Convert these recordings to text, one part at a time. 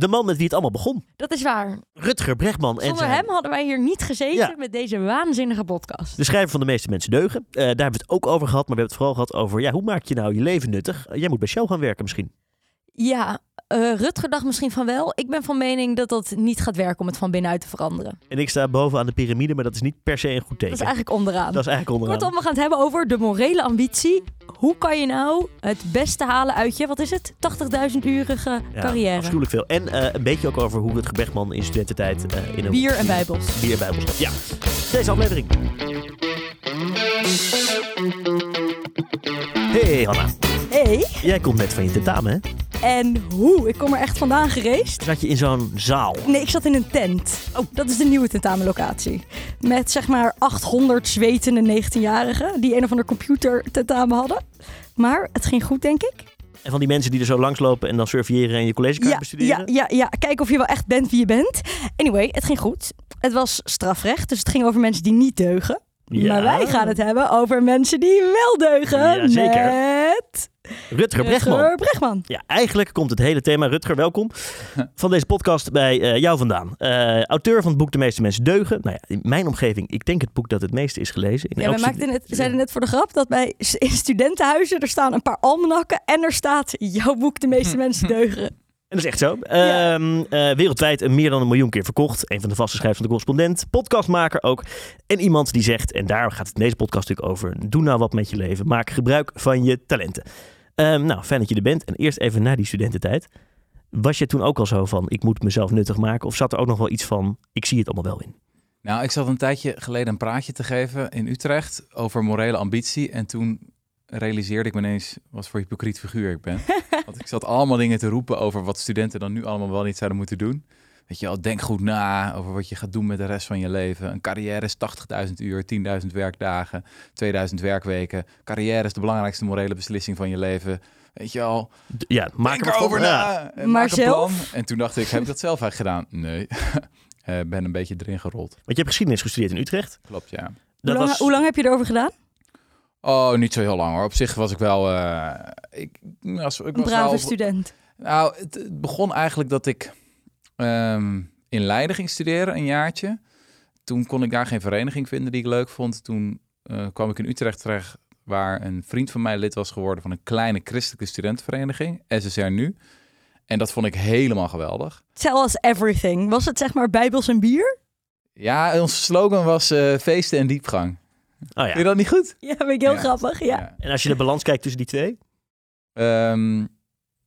De man met wie het allemaal begon. Dat is waar. Rutger Bregman. En Zonder zijn, hem hadden wij hier niet gezeten Ja. met deze waanzinnige podcast. de schrijver van De meeste mensen deugen. Eh, daar hebben we het ook over gehad. Maar we hebben het vooral gehad over... Ja, hoe maak je nou je leven nuttig? Eh, jij moet bij Shell gaan werken misschien. Ja, eh, Rutger dacht misschien van wel. Ik ben van mening dat dat niet gaat werken om het van binnenuit te veranderen. En ik sta bovenaan de piramide. Maar dat is niet per se een goed teken. Dat is eigenlijk onderaan. Dat is eigenlijk onderaan. Kortom, we gaan het hebben over de morele ambitie. Hoe kan je nou het beste halen uit je, wat is het, 80.000-urige Ja, carrière? Afschuwelijk veel. En eh, een beetje ook over hoe Rutger Bregman in studententijd eh, in een Bier en bijbels. bier bij ons Ja, deze aflevering. Hey Hanna, Hey, jij komt net van je tentamen, hè? en hoe? Ik kom er echt vandaan gereisd. Zat je in zo'n zaal? Nee, ik zat in een tent. Oh, dat is de nieuwe tentamenlocatie. Met zeg maar 800 zwetende 19-jarigen die een of ander computer tentamen hadden. Maar het ging goed, denk ik. En van die mensen die er zo langslopen en dan surveilleren en je collegekaart Ja, bestuderen? ja, ja, ja. Kijken of je wel echt bent wie je bent. Anyway, het ging goed. Het was strafrecht, dus het ging over mensen die niet deugen. Ja. Maar wij gaan het hebben over mensen die wel deugen. Ja, zeker. Met Rutger Bregman. Rutger Bregman. Ja, eigenlijk komt het hele thema, Rutger, welkom, van deze podcast bij eh, jou vandaan. Eh, auteur van het boek De meeste mensen deugen. Nou ja, in mijn omgeving, ik denk het boek dat het meeste is gelezen. In Ja, elk we maakten het, zeiden net voor de grap dat bij in studentenhuizen er staan een paar almanakken en er staat jouw boek De meeste mensen deugen. En dat is echt zo. Ja. Eh, wereldwijd meer dan een miljoen keer verkocht. Een van de vaste schrijvers van de correspondent. Podcastmaker ook. En iemand die zegt, en daar gaat het in deze podcast natuurlijk over. Doe nou wat met je leven. Maak gebruik van je talenten. Ehm, nou, fijn dat je er bent. En eerst even naar die studententijd. Was je toen ook al zo van, ik moet mezelf nuttig maken? Of zat er ook nog wel iets van, ik zie het allemaal wel in? Nou, ik zat een tijdje geleden een praatje te geven in Utrecht over morele ambitie. En toen realiseerde ik me ineens wat voor hypocriet figuur ik ben. Want ik zat allemaal dingen te roepen over wat studenten dan nu allemaal wel niet zouden moeten doen. Weet je wel, denk goed na over wat je gaat doen met de rest van je leven. Een carrière is 80.000 uur, 10.000 werkdagen, 2000 werkweken. Carrière is de belangrijkste morele beslissing van je leven. Weet je D- Ja, maak denk er Ja. na. en Maar maak een zelf? plan. En toen dacht ik, heb ik dat zelf eigenlijk gedaan? Nee, Eh, ben een beetje erin gerold. Want je hebt geschiedenis gestudeerd in Utrecht. Klopt, ja. Hoe Dat lang, was... hoe lang heb je erover gedaan? Oh, niet zo heel lang hoor. Op zich was ik wel. eh, ik, was, ik Een was brave wel, student. Nou, het, het begon eigenlijk dat ik ehm, in Leiden ging studeren, een jaartje. Toen kon ik daar geen vereniging vinden die ik leuk vond. Toen eh, kwam ik in Utrecht terecht, waar een vriend van mij lid was geworden van een kleine christelijke studentenvereniging, SSR Nu. En dat vond ik helemaal geweldig. Tell us everything. Was het zeg maar bijbels en bier? Ja, onze slogan was eh, feesten en diepgang. Oh ja. Vind je dat niet goed? Ja, vind ik heel Ja. grappig. Ja. En als je de balans kijkt tussen die twee? Ehm,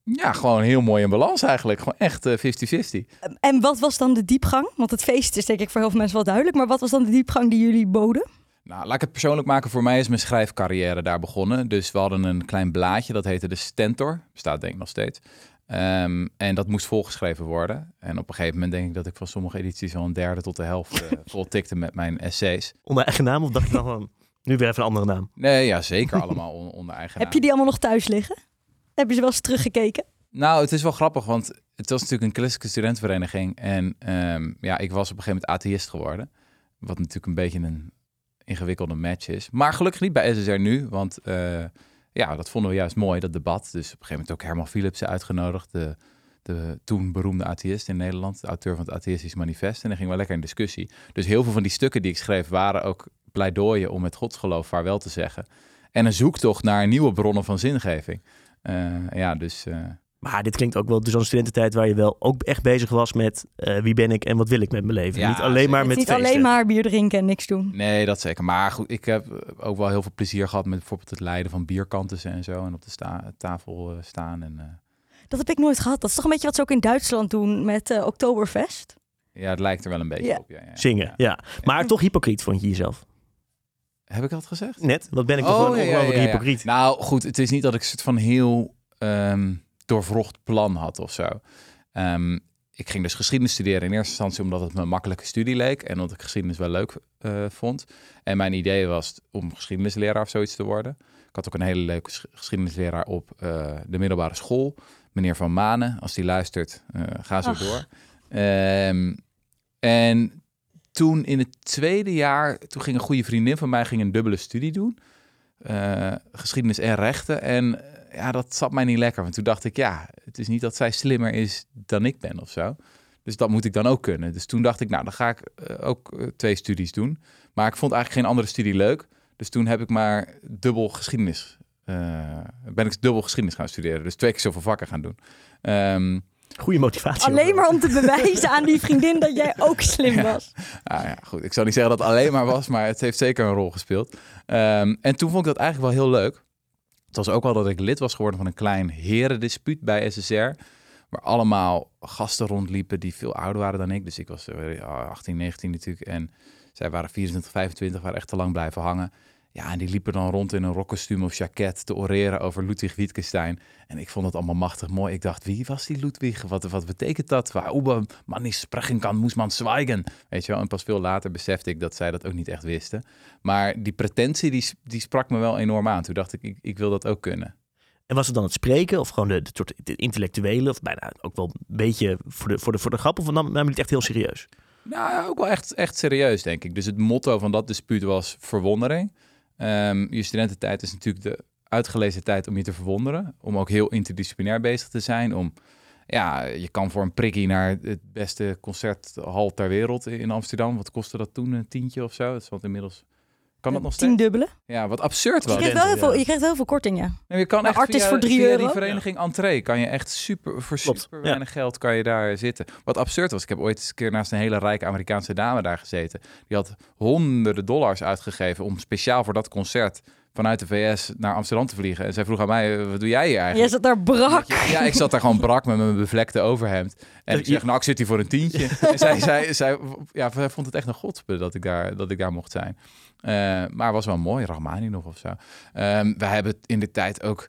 ja, gewoon heel mooi in balans eigenlijk. Gewoon echt eh, 50-50. En wat was dan de diepgang? Want het feest is denk ik voor heel veel mensen wel duidelijk. Maar wat was dan de diepgang die jullie boden? Nou, laat ik het persoonlijk maken. Voor mij is mijn schrijfcarrière daar begonnen. Dus we hadden een klein blaadje, dat heette de Stentor. Bestaat denk ik nog steeds. Ehm, en dat moest volgeschreven worden. En op een gegeven moment denk ik dat ik van sommige edities al een derde tot de helft eh, vol tikte met mijn essays. Onder eigen naam? Of dacht je dan van, nu weer even een andere naam? Nee, ja, zeker allemaal on- onder eigen Heb naam. je die allemaal nog thuis liggen? Heb je ze wel eens teruggekeken? Nou, het is wel grappig, want het was natuurlijk een christelijke studentenvereniging. En ehm, ja, ik was op een gegeven moment atheïst geworden. Wat natuurlijk een beetje een ingewikkelde match is. Maar gelukkig niet bij SSR nu, want eh, ja, dat vonden we juist mooi, dat debat. Dus op een gegeven moment ook Herman Philipsen uitgenodigd, de, de toen beroemde atheïst in Nederland, de auteur van het Atheïstisch Manifest. En dan gingen we lekker in discussie. Dus heel veel van die stukken die ik schreef waren ook pleidooien om het godsgeloof vaarwel te zeggen. En een zoektocht naar nieuwe bronnen van zingeving. Eh, ja, dus... eh, Maar dit klinkt ook wel dus als een studententijd waar je wel ook echt bezig was met eh, wie ben ik en wat wil ik met mijn leven. Ja, niet alleen maar Het met is niet feesten. alleen maar bier drinken en niks doen. Nee, dat zeker. Maar goed, ik heb ook wel heel veel plezier gehad met bijvoorbeeld het leiden van bierkanten en zo. En op de sta- tafel eh, staan. En, eh, Dat heb ik nooit gehad. Dat is toch een beetje wat ze ook in Duitsland doen met eh Oktoberfest? ja, het lijkt er wel een beetje Ja. op. Ja, ja. Zingen, Ja. ja. Maar toch hypocriet vond je jezelf. Heb ik dat gezegd? Net, wat ben ik toch Oh, gewoon ongelooflijk ja, ja. hypocriet. Nou goed, het is niet dat ik een soort van heel ehm, doorvrocht plan had of zo. Ehm, ik ging dus geschiedenis studeren in eerste instantie omdat het me een makkelijke studie leek en omdat ik geschiedenis wel leuk eh, vond. En mijn idee was om geschiedenisleraar of zoiets te worden. Ik had ook een hele leuke ges- geschiedenisleraar op eh, de middelbare school, meneer Van Manen. Als die luistert, eh, ga zo Ach. door. Ehm, en toen in het tweede jaar, toen ging een goede vriendin van mij ging een dubbele studie doen. Geschiedenis en rechten. En ja, dat zat mij niet lekker. Want toen dacht ik, ja, het is niet dat zij slimmer is dan ik ben of zo. Dus dat moet ik dan ook kunnen. Dus toen dacht ik, nou, dan ga ik eh, ook eh, twee studies doen. Maar ik vond eigenlijk geen andere studie leuk. Dus toen heb ik maar dubbel geschiedenis. eh, ben ik dubbel geschiedenis gaan studeren. Dus twee keer zoveel vakken gaan doen. Ehm, Goede motivatie. Alleen maar om te bewijzen aan die vriendin dat jij ook slim Ja. was. Nou ja, goed. Ik zou niet zeggen dat het alleen maar was, maar het heeft zeker een rol gespeeld. Ehm, en toen vond ik dat eigenlijk wel heel leuk. Het was ook wel dat ik lid was geworden van een klein herendispuut bij SSR. Waar allemaal gasten rondliepen die veel ouder waren dan ik. Dus ik was eh, 18, 19 natuurlijk. En zij waren 24, 25, waren echt te lang blijven hangen. Ja, en die liepen dan rond in een rockkostuum of jacket te oreren over Ludwig Wittgenstein. En ik vond het allemaal machtig mooi. Ik dacht, wie was die Ludwig? Wat, wat betekent dat? Waarover man niet spreken kan, moest man zwijgen. Weet je wel? En pas veel later besefte ik dat zij dat ook niet echt wisten. Maar die pretentie, die, die sprak me wel enorm aan. Toen dacht ik, ik, ik wil dat ook kunnen. En was het dan het spreken of gewoon de, de, soort de intellectuele of bijna ook wel een beetje voor de, voor de, voor de grap of nam, nam je het echt heel serieus? Nou, ook wel echt, echt serieus, denk ik. Dus het motto van dat dispuut was verwondering. Ehm, je studententijd is natuurlijk de uitgelezen tijd om je te verwonderen. Om ook heel interdisciplinair bezig te zijn. Om, ja, je kan voor een prikkie naar het beste concerthal ter wereld in Amsterdam. Wat kostte dat toen? Een tientje of zo? Dat is wat inmiddels... Kan dat nog steeds? Ja, wat absurd Je was. krijgt, wel heel veel, je krijgt heel veel korting, ja. Nee, je kan Maar echt voor drie via euro? die vereniging Entree kan je echt super, voor Klopt, super ja. weinig geld kan je daar zitten. Wat absurd was, ik heb ooit eens een keer naast een hele rijke Amerikaanse dame daar gezeten. Die had honderden dollars uitgegeven om speciaal voor dat concert vanuit de VS naar Amsterdam te vliegen. En zij vroeg aan mij, eh, wat doe jij hier Jij eigenlijk? zat daar brak. Ja, ik zat daar gewoon brak met mijn bevlekte overhemd. En ik je- zeg, nou, ik zit hier voor een tientje. En zij, zij, zij, ja, zij vond het echt een godspe dat ik daar, dat ik daar mocht zijn. Eh, maar was wel mooi, Rahmani nog of zo. Ehm we hebben in de tijd ook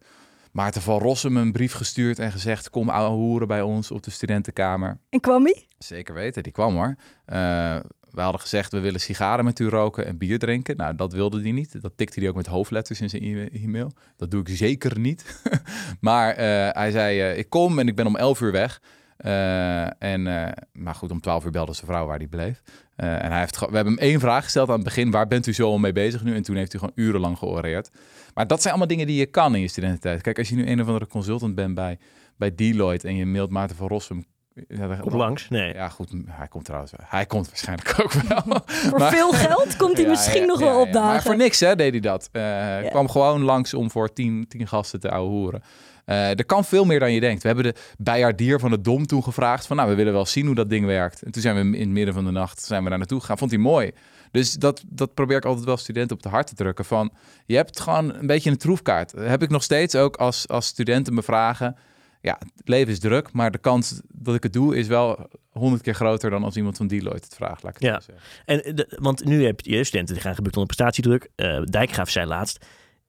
Maarten van Rossum een brief gestuurd en gezegd... kom ouwe hoeren bij ons op de studentenkamer. En kwam ie? Zeker weten, die kwam hoor. Eh, we hadden gezegd, we willen sigaren met u roken en bier drinken. Nou, dat wilde hij niet. Dat tikte hij ook met hoofdletters in zijn e- e-mail. Dat doe ik zeker niet. maar eh, hij zei, ik kom en ik ben om 11 uur weg. Eh, en, eh, maar goed, om 12 uur belde zijn vrouw waar hij bleef. Eh, en hij heeft, we hebben hem één vraag gesteld aan het begin. Waar bent u zo al mee bezig nu? En toen heeft hij gewoon urenlang georeerd. Maar dat zijn allemaal dingen die je kan in je studententijd. Kijk, als je nu een of andere consultant bent bij, bij Deloitte... en je mailt Maarten van Rossum... Ja, dan- Op langs? Nee. ja, goed, hij komt trouwens. Hij komt waarschijnlijk ook wel. Voor Maar- veel geld komt hij Ja, misschien ja, nog wel opdagen. Maar voor niks hè, deed hij dat. Eh kwam gewoon langs om voor tien, tien gasten te ouwehoeren. Eh er kan veel meer dan je denkt. We hebben de bijaardier van de Dom toen gevraagd van... nou, we willen wel zien hoe dat ding werkt. En toen zijn we in het midden van de nacht zijn we daar naartoe gegaan. Vond hij mooi. Dus dat, dat probeer ik altijd wel studenten op de hart te drukken. Van, je hebt gewoon een beetje een troefkaart. Dat heb ik nog steeds ook als, als studenten me vragen... Ja, het leven is druk, maar de kans dat ik het doe is wel honderd keer groter dan als iemand van Deloitte het vraagt. Laat ik het Ja. En de- want nu heb je studenten die gaan gebukt onder prestatiedruk. Eh Dijkgraaf zei laatst.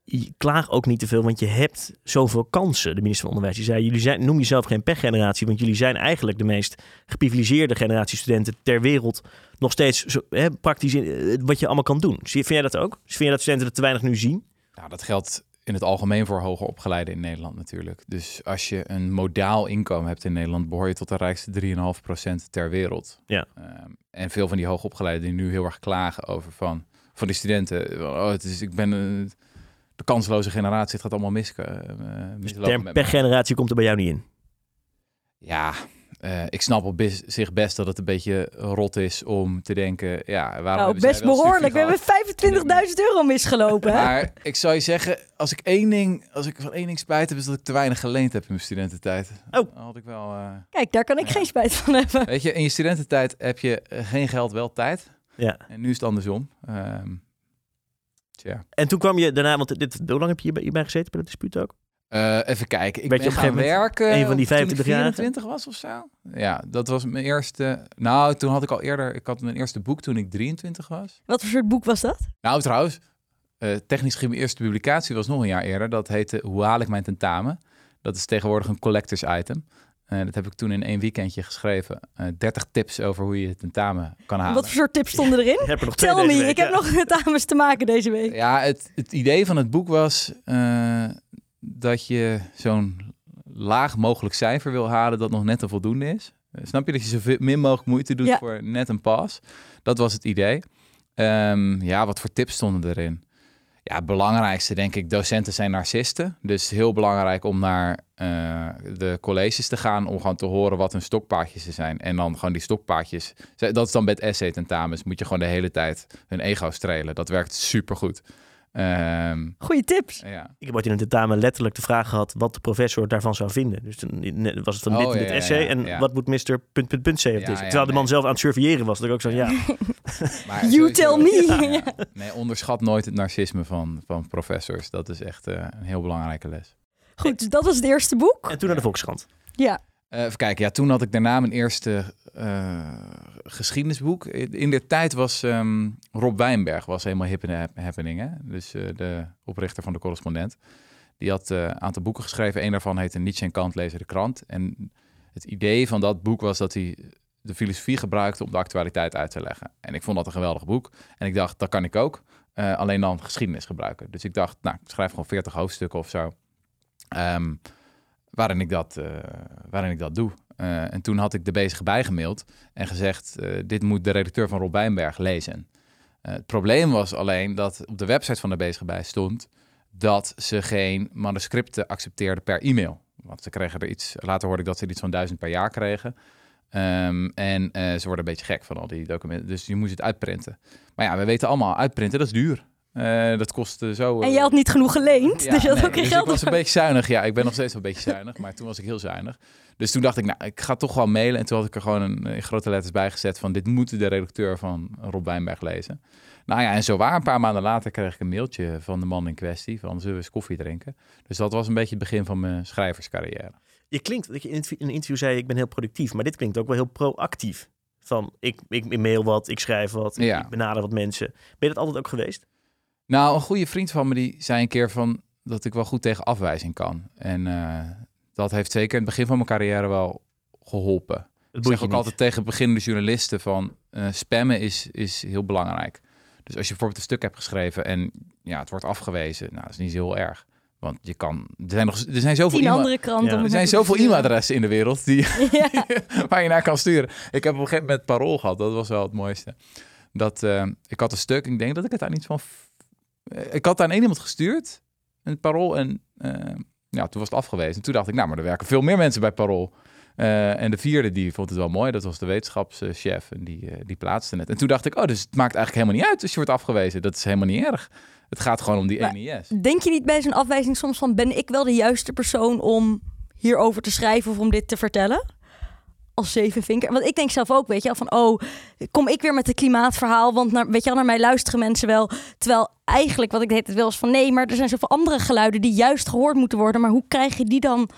Je klaag ook niet te veel, want je hebt zoveel kansen. De minister van Onderwijs die zei: jullie zijn, noem jezelf geen pechgeneratie, want jullie zijn eigenlijk de meest geprivilegeerde generatie studenten ter wereld. Nog steeds zo, hè, praktisch in, eh, wat je allemaal kan doen. Vind jij dat ook? Vind jij dat studenten dat te weinig nu zien? Nou, dat geldt in het algemeen voor hoger opgeleiden in Nederland natuurlijk. Dus als je een modaal inkomen hebt in Nederland, behoor je tot de rijkste 3,5% ter wereld. Ja. Ehm, en veel van die hoogopgeleiden die nu heel erg klagen over van, van die studenten. Oh, het is, ik ben eh, de kansloze generatie, het gaat allemaal mis. eh, Dus mislopen de term met mij. pechgeneratie komt er bij jou niet in. Ja, eh, ik snap op zich best dat het een beetje rot is om te denken, ja, waarom Nou, best wel behoorlijk. We hebben 25.000 euro misgelopen. Hè? Maar ik zou je zeggen, als ik één ding, als ik van één ding spijt heb, is dat ik te weinig geleend heb in mijn studententijd. Oh. Had ik wel. eh, Kijk, daar kan ik Ja. geen spijt van hebben. weet je, in je studententijd heb je eh, geen geld, wel tijd. Ja. En nu is het andersom. Ehm tja. En toen kwam je daarna, want dit, hoe lang heb je hierbij, hierbij gezeten bij de dispuut ook? Eh, even kijken. Ik ben op een gaan gegeven werken. een van die toen ik 25-jarigen? 24 was of zo. Ja, dat was mijn eerste. Nou, toen had ik al eerder. Ik had mijn eerste boek toen ik 23 was. Wat voor soort boek was dat? Nou, trouwens, eh technisch gezien mijn eerste publicatie was nog een jaar eerder. Dat heette Hoe haal ik mijn tentamen? Dat is tegenwoordig een collectors item. En dat heb ik toen in één weekendje geschreven. Eh 30 tips over hoe je het tentamen kan halen. Wat voor soort tips stonden erin? Heb er Tell me, week, ik heb ja. nog tentamens te maken deze week. Ja, het, het idee van het boek was eh, dat je zo'n laag mogelijk cijfer wil halen dat nog net een voldoende is. Snap je dat je zo min mogelijk moeite doet Ja. voor net een pas? Dat was het idee. Ehm, ja, wat voor tips stonden erin? Ja, het belangrijkste denk ik, docenten zijn narcisten. Dus heel belangrijk om naar eh, de colleges te gaan om gewoon te horen wat hun stokpaardjes er zijn. En dan gewoon die stokpaardjes, dat is dan het essay tentamens, moet je gewoon de hele tijd hun ego strelen. Dat werkt supergoed. Ehm Goeie tips. ja. Ik heb ooit in een tentamen letterlijk de vraag gehad wat de professor daarvan zou vinden. Dus ne- was het van Oh, dit en ja, dit ja, essay ja, en ja. wat moet Mr. punt, punt, punt zeggen Terwijl de man nee. zelf aan het surveilleren was. Dat ik ook zo ja, Maar You sowieso- tell me. Ja. Nee, onderschat nooit het narcisme van, van professors. Dat is echt eh, een heel belangrijke les. Goed, dus dat was het eerste boek. En toen naar de Volkskrant. Ja. Eh, even kijken, ja, toen had ik daarna mijn eerste eh, geschiedenisboek. In de tijd was ehm, Rob Wijnberg was helemaal hip in happening. Hè? Dus eh, de oprichter van de correspondent. Die had een aantal boeken geschreven. Eén daarvan heette Nietzsche en Kant lezen de krant. En het idee van dat boek was dat hij de filosofie gebruikte om de actualiteit uit te leggen. En ik vond dat een geweldig boek. En ik dacht, dat kan ik ook. Alleen dan geschiedenis gebruiken. Dus ik dacht, nou, ik schrijf gewoon 40 hoofdstukken of zo. Ehm, waarin, ik dat, eh, waarin ik dat doe. Eh, en toen had ik de bezige bijgemaild en gezegd: eh, Dit moet de redacteur van Rob Wijnberg lezen. Het probleem was alleen dat op de website van de bezige bij stond dat ze geen manuscripten accepteerden per e-mail. Want ze kregen er iets, later hoorde ik dat ze er iets van duizend per jaar kregen. Ehm, en ze worden een beetje gek van al die documenten. Dus je moest het uitprinten. Maar ja, we weten allemaal, uitprinten, dat is duur. Eh, dat kost eh, zo... En eh, je had niet genoeg geleend, ja, dus je had nee, ook geen dus geld. ik was een beetje zuinig. Ja, ik ben nog steeds wel een beetje zuinig. Maar toen was ik heel zuinig. Dus toen dacht ik, nou, ik ga toch wel mailen. En toen had ik er gewoon een, in grote letters bij gezet van... dit moet de redacteur van Rob Wijnberg lezen. Nou ja, en zo waar. Een paar maanden later kreeg ik een mailtje van de man in kwestie... van zullen we eens koffie drinken? Dus dat was een beetje het begin van mijn schrijverscarrière. Je klinkt, dat je in een interview zei, ik ben heel productief. Maar dit klinkt ook wel heel proactief. Van, ik, ik mail wat, ik schrijf wat, Ja. ik benader wat mensen. Ben je dat altijd ook geweest? Nou, een goede vriend van me die zei een keer van... dat ik wel goed tegen afwijzing kan. En eh, dat heeft zeker in het begin van mijn carrière wel geholpen. Het Ik zeg je ook niet. altijd tegen beginnende journalisten van eh, spammen is, is heel belangrijk. Dus als je bijvoorbeeld een stuk hebt geschreven en ja, het wordt afgewezen, nou, dat is niet zo heel erg. Want je kan, er zijn, nog, er zijn zoveel, andere kranten. Ja, er zijn zoveel e-mailadressen in de wereld die, Ja. waar je naar kan sturen. Ik heb op een gegeven moment parool gehad, dat was wel het mooiste. Dat, eh, ik had een stuk, ik denk dat ik het aan iets van... eh, Ik had aan één iemand gestuurd, een parool, en eh, ja, toen was het afgewezen. En toen dacht ik, nou, maar er werken veel meer mensen bij parool. Eh, en de vierde, die vond het wel mooi, dat was de wetenschapschef en die, die plaatste het. En toen dacht ik, oh, dus het maakt eigenlijk helemaal niet uit als je wordt afgewezen. Dat is helemaal niet erg. Het gaat gewoon om die Maar-. Denk je niet bij zo'n afwijzing soms van... ben ik wel de juiste persoon om hierover te schrijven of om dit te vertellen? Als zevenvinker. Want ik denk zelf ook, weet je wel, van... oh, kom ik weer met het klimaatverhaal? Want naar, weet je wel, naar mij luisteren mensen wel. Terwijl eigenlijk wat ik deed het wel is van... nee, maar er zijn zoveel andere geluiden die juist gehoord moeten worden. Maar hoe krijg je die dan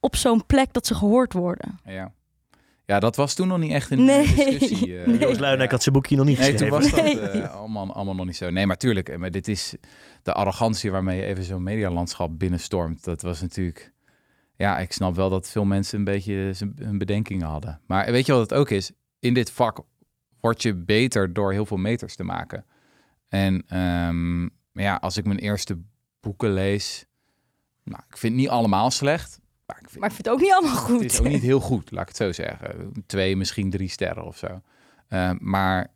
op zo'n plek dat ze gehoord worden? Ja. ja, dat was toen nog niet echt een Nee. discussie. eh. Nee. Joost Luijendijk had zijn boekje nog niet Nee, toen geschreven. was dat eh, allemaal, allemaal nog niet zo. Nee, maar tuurlijk. eh, Maar dit is de arrogantie waarmee je even zo'n medialandschap binnenstormt. Dat was natuurlijk... Ja, ik snap wel dat veel mensen een beetje hun bedenkingen hadden. Maar weet je wat het ook is? In dit vak word je beter door heel veel meters te maken. En ehm, ja, als ik mijn eerste boeken lees... Nou, ik vind het niet allemaal slecht. Maar ik vind, Maar ik vind het ook niet allemaal goed. het is ook niet heel goed, laat ik het zo zeggen. Twee, misschien drie sterren of zo. Eh, maar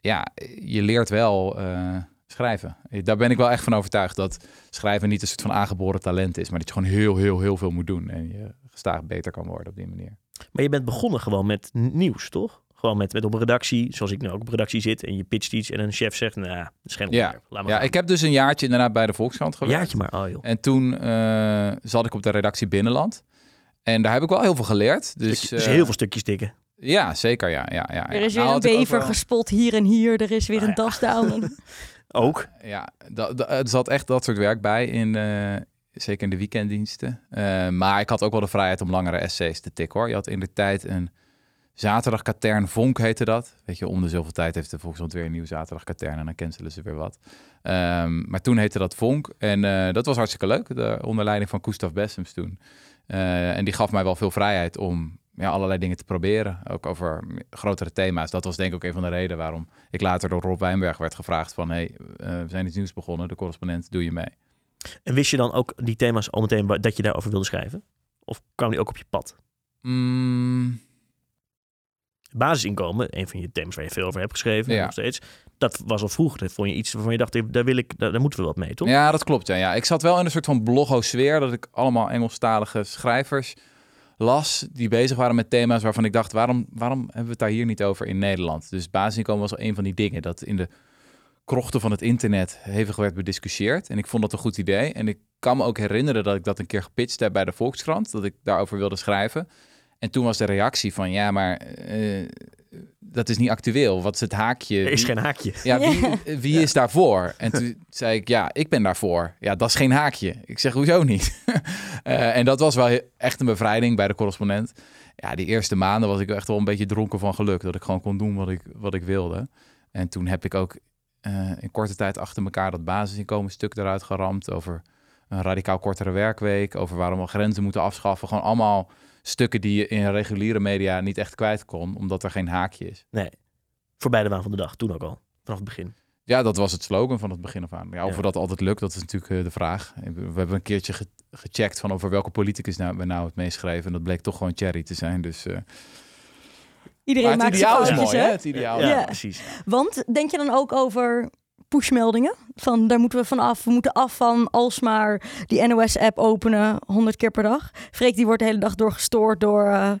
ja, je leert wel eh, schrijven. Daar ben ik wel echt van overtuigd dat schrijven niet een soort van aangeboren talent is, maar dat je gewoon heel, heel, heel veel moet doen en je gestaag beter kan worden op die manier. Maar je bent begonnen gewoon met nieuws, toch? Gewoon met, met op een redactie, zoals ik nu ook op een redactie zit en je pitcht iets en een chef zegt, nou, dat is geen Ja. Laat maar Ja, gaan. ik heb dus een jaartje inderdaad bij de Volkskrant Een gewerkt. jaartje maar, oh joh. En toen eh, zat ik op de redactie Binnenland. En daar heb ik wel heel veel geleerd. Dus, Dus, dus eh, heel veel stukjes tikken. Ja, zeker. Ja, ja, ja, Er ja. is weer Nou, een ik ook bever wel- gespot hier en hier. Er is weer een ja. das down. Ook. Ja, dat, dat, er zat echt dat soort werk bij, in, eh, zeker in de weekenddiensten. Eh, maar ik had ook wel de vrijheid om langere essays te tikken hoor. Je had in de tijd een zaterdagkatern, Vonk heette dat. Weet je, om de zoveel tijd heeft de Volkskrant weer een nieuw zaterdagkatern en dan cancelen ze weer wat. Ehm, maar toen heette dat Vonk en eh, dat was hartstikke leuk, de, onder leiding van Gustav Bessems toen. Eh, en die gaf mij wel veel vrijheid om ja, allerlei dingen te proberen, ook over grotere thema's. Dat was denk ik ook een van de redenen waarom ik later door Rob Wijnberg werd gevraagd van... hey, eh, we zijn iets nieuws begonnen, de correspondent, doe je mee? En wist je dan ook die thema's al meteen dat je daarover wilde schrijven? Of kwam die ook op je pad? Mm, basisinkomen, een van je thema's waar je veel over hebt geschreven, Ja. nog steeds. Dat was al vroeger. Dat vond je iets waarvan je dacht, daar, wil ik, daar, daar moeten we wat mee, toch? Ja, dat klopt. Ja. Ja, ik zat wel in een soort van blogo-sfeer dat ik allemaal Engelstalige schrijvers las die bezig waren met thema's waarvan ik dacht, waarom, waarom hebben we het daar hier niet over in Nederland? Dus basisinkomen was al een van die dingen dat in de krochten van het internet hevig werd bediscussieerd. En ik vond dat een goed idee. En ik kan me ook herinneren dat ik dat een keer gepitcht heb bij de Volkskrant, dat ik daarover wilde schrijven. En toen was de reactie van, ja, maar eh, dat is niet actueel. Wat is het haakje? Er is geen haakje. ja, wie, wie is daarvoor? En toen zei ik, ja, ik ben daarvoor. Ja, dat is geen haakje. Ik zeg, hoezo niet? Eh, en dat was wel echt een bevrijding bij de correspondent. Ja, die eerste maanden was ik echt wel een beetje dronken van geluk. Dat ik gewoon kon doen wat ik, wat ik wilde. En toen heb ik ook eh, in korte tijd achter elkaar dat basisinkomen-stuk eruit geramd. Over een radicaal kortere werkweek. Over waarom we grenzen moeten afschaffen. Gewoon allemaal stukken die je in reguliere media niet echt kwijt kon. Omdat er geen haakje is. Nee. Voorbij de waan van de dag, toen ook al. Vanaf het begin. Ja, dat was het slogan van het begin af aan. Ja, of Ja. dat altijd lukt, dat is natuurlijk eh, de vraag. We hebben een keertje ge- gecheckt van over welke politicus nou, we nou het meest schreven. En dat bleek toch gewoon Cherry te zijn. Dus, eh, Iedereen maar het maakt zijn ideaal is mooi, hè? hè? Het ideaal. Ja, Ja. precies. Want denk je dan ook over pushmeldingen? Van daar moeten we vanaf. We moeten af van alsmaar die NOS-app openen 100 keer per dag. Freek die wordt de hele dag door gestoord door eh,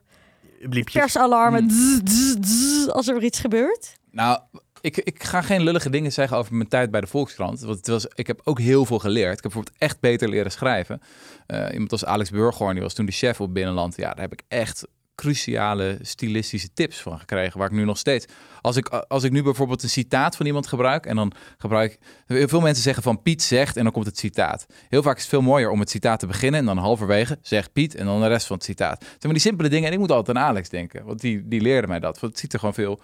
Bliepjes. persalarmen. Zzz, als er weer iets gebeurt. Nou, ik, ik ga geen lullige dingen zeggen over mijn tijd bij de Volkskrant. Want het was, ik heb ook heel veel geleerd. Ik heb bijvoorbeeld echt beter leren schrijven. Eh, iemand als Alex Burghoorn, die was toen de chef op Binnenland. Ja, daar heb ik echt cruciale stilistische tips van gekregen. Waar ik nu nog steeds... Als ik, als ik nu bijvoorbeeld een citaat van iemand gebruik... en dan gebruik... Veel mensen zeggen van Piet zegt en dan komt het citaat. Heel vaak is het veel mooier om het citaat te beginnen... en dan halverwege zegt Piet en dan de rest van het citaat. Zijn maar die simpele dingen. En ik moet altijd aan Alex denken. Want die, die leerde mij dat. Want het ziet er gewoon veel...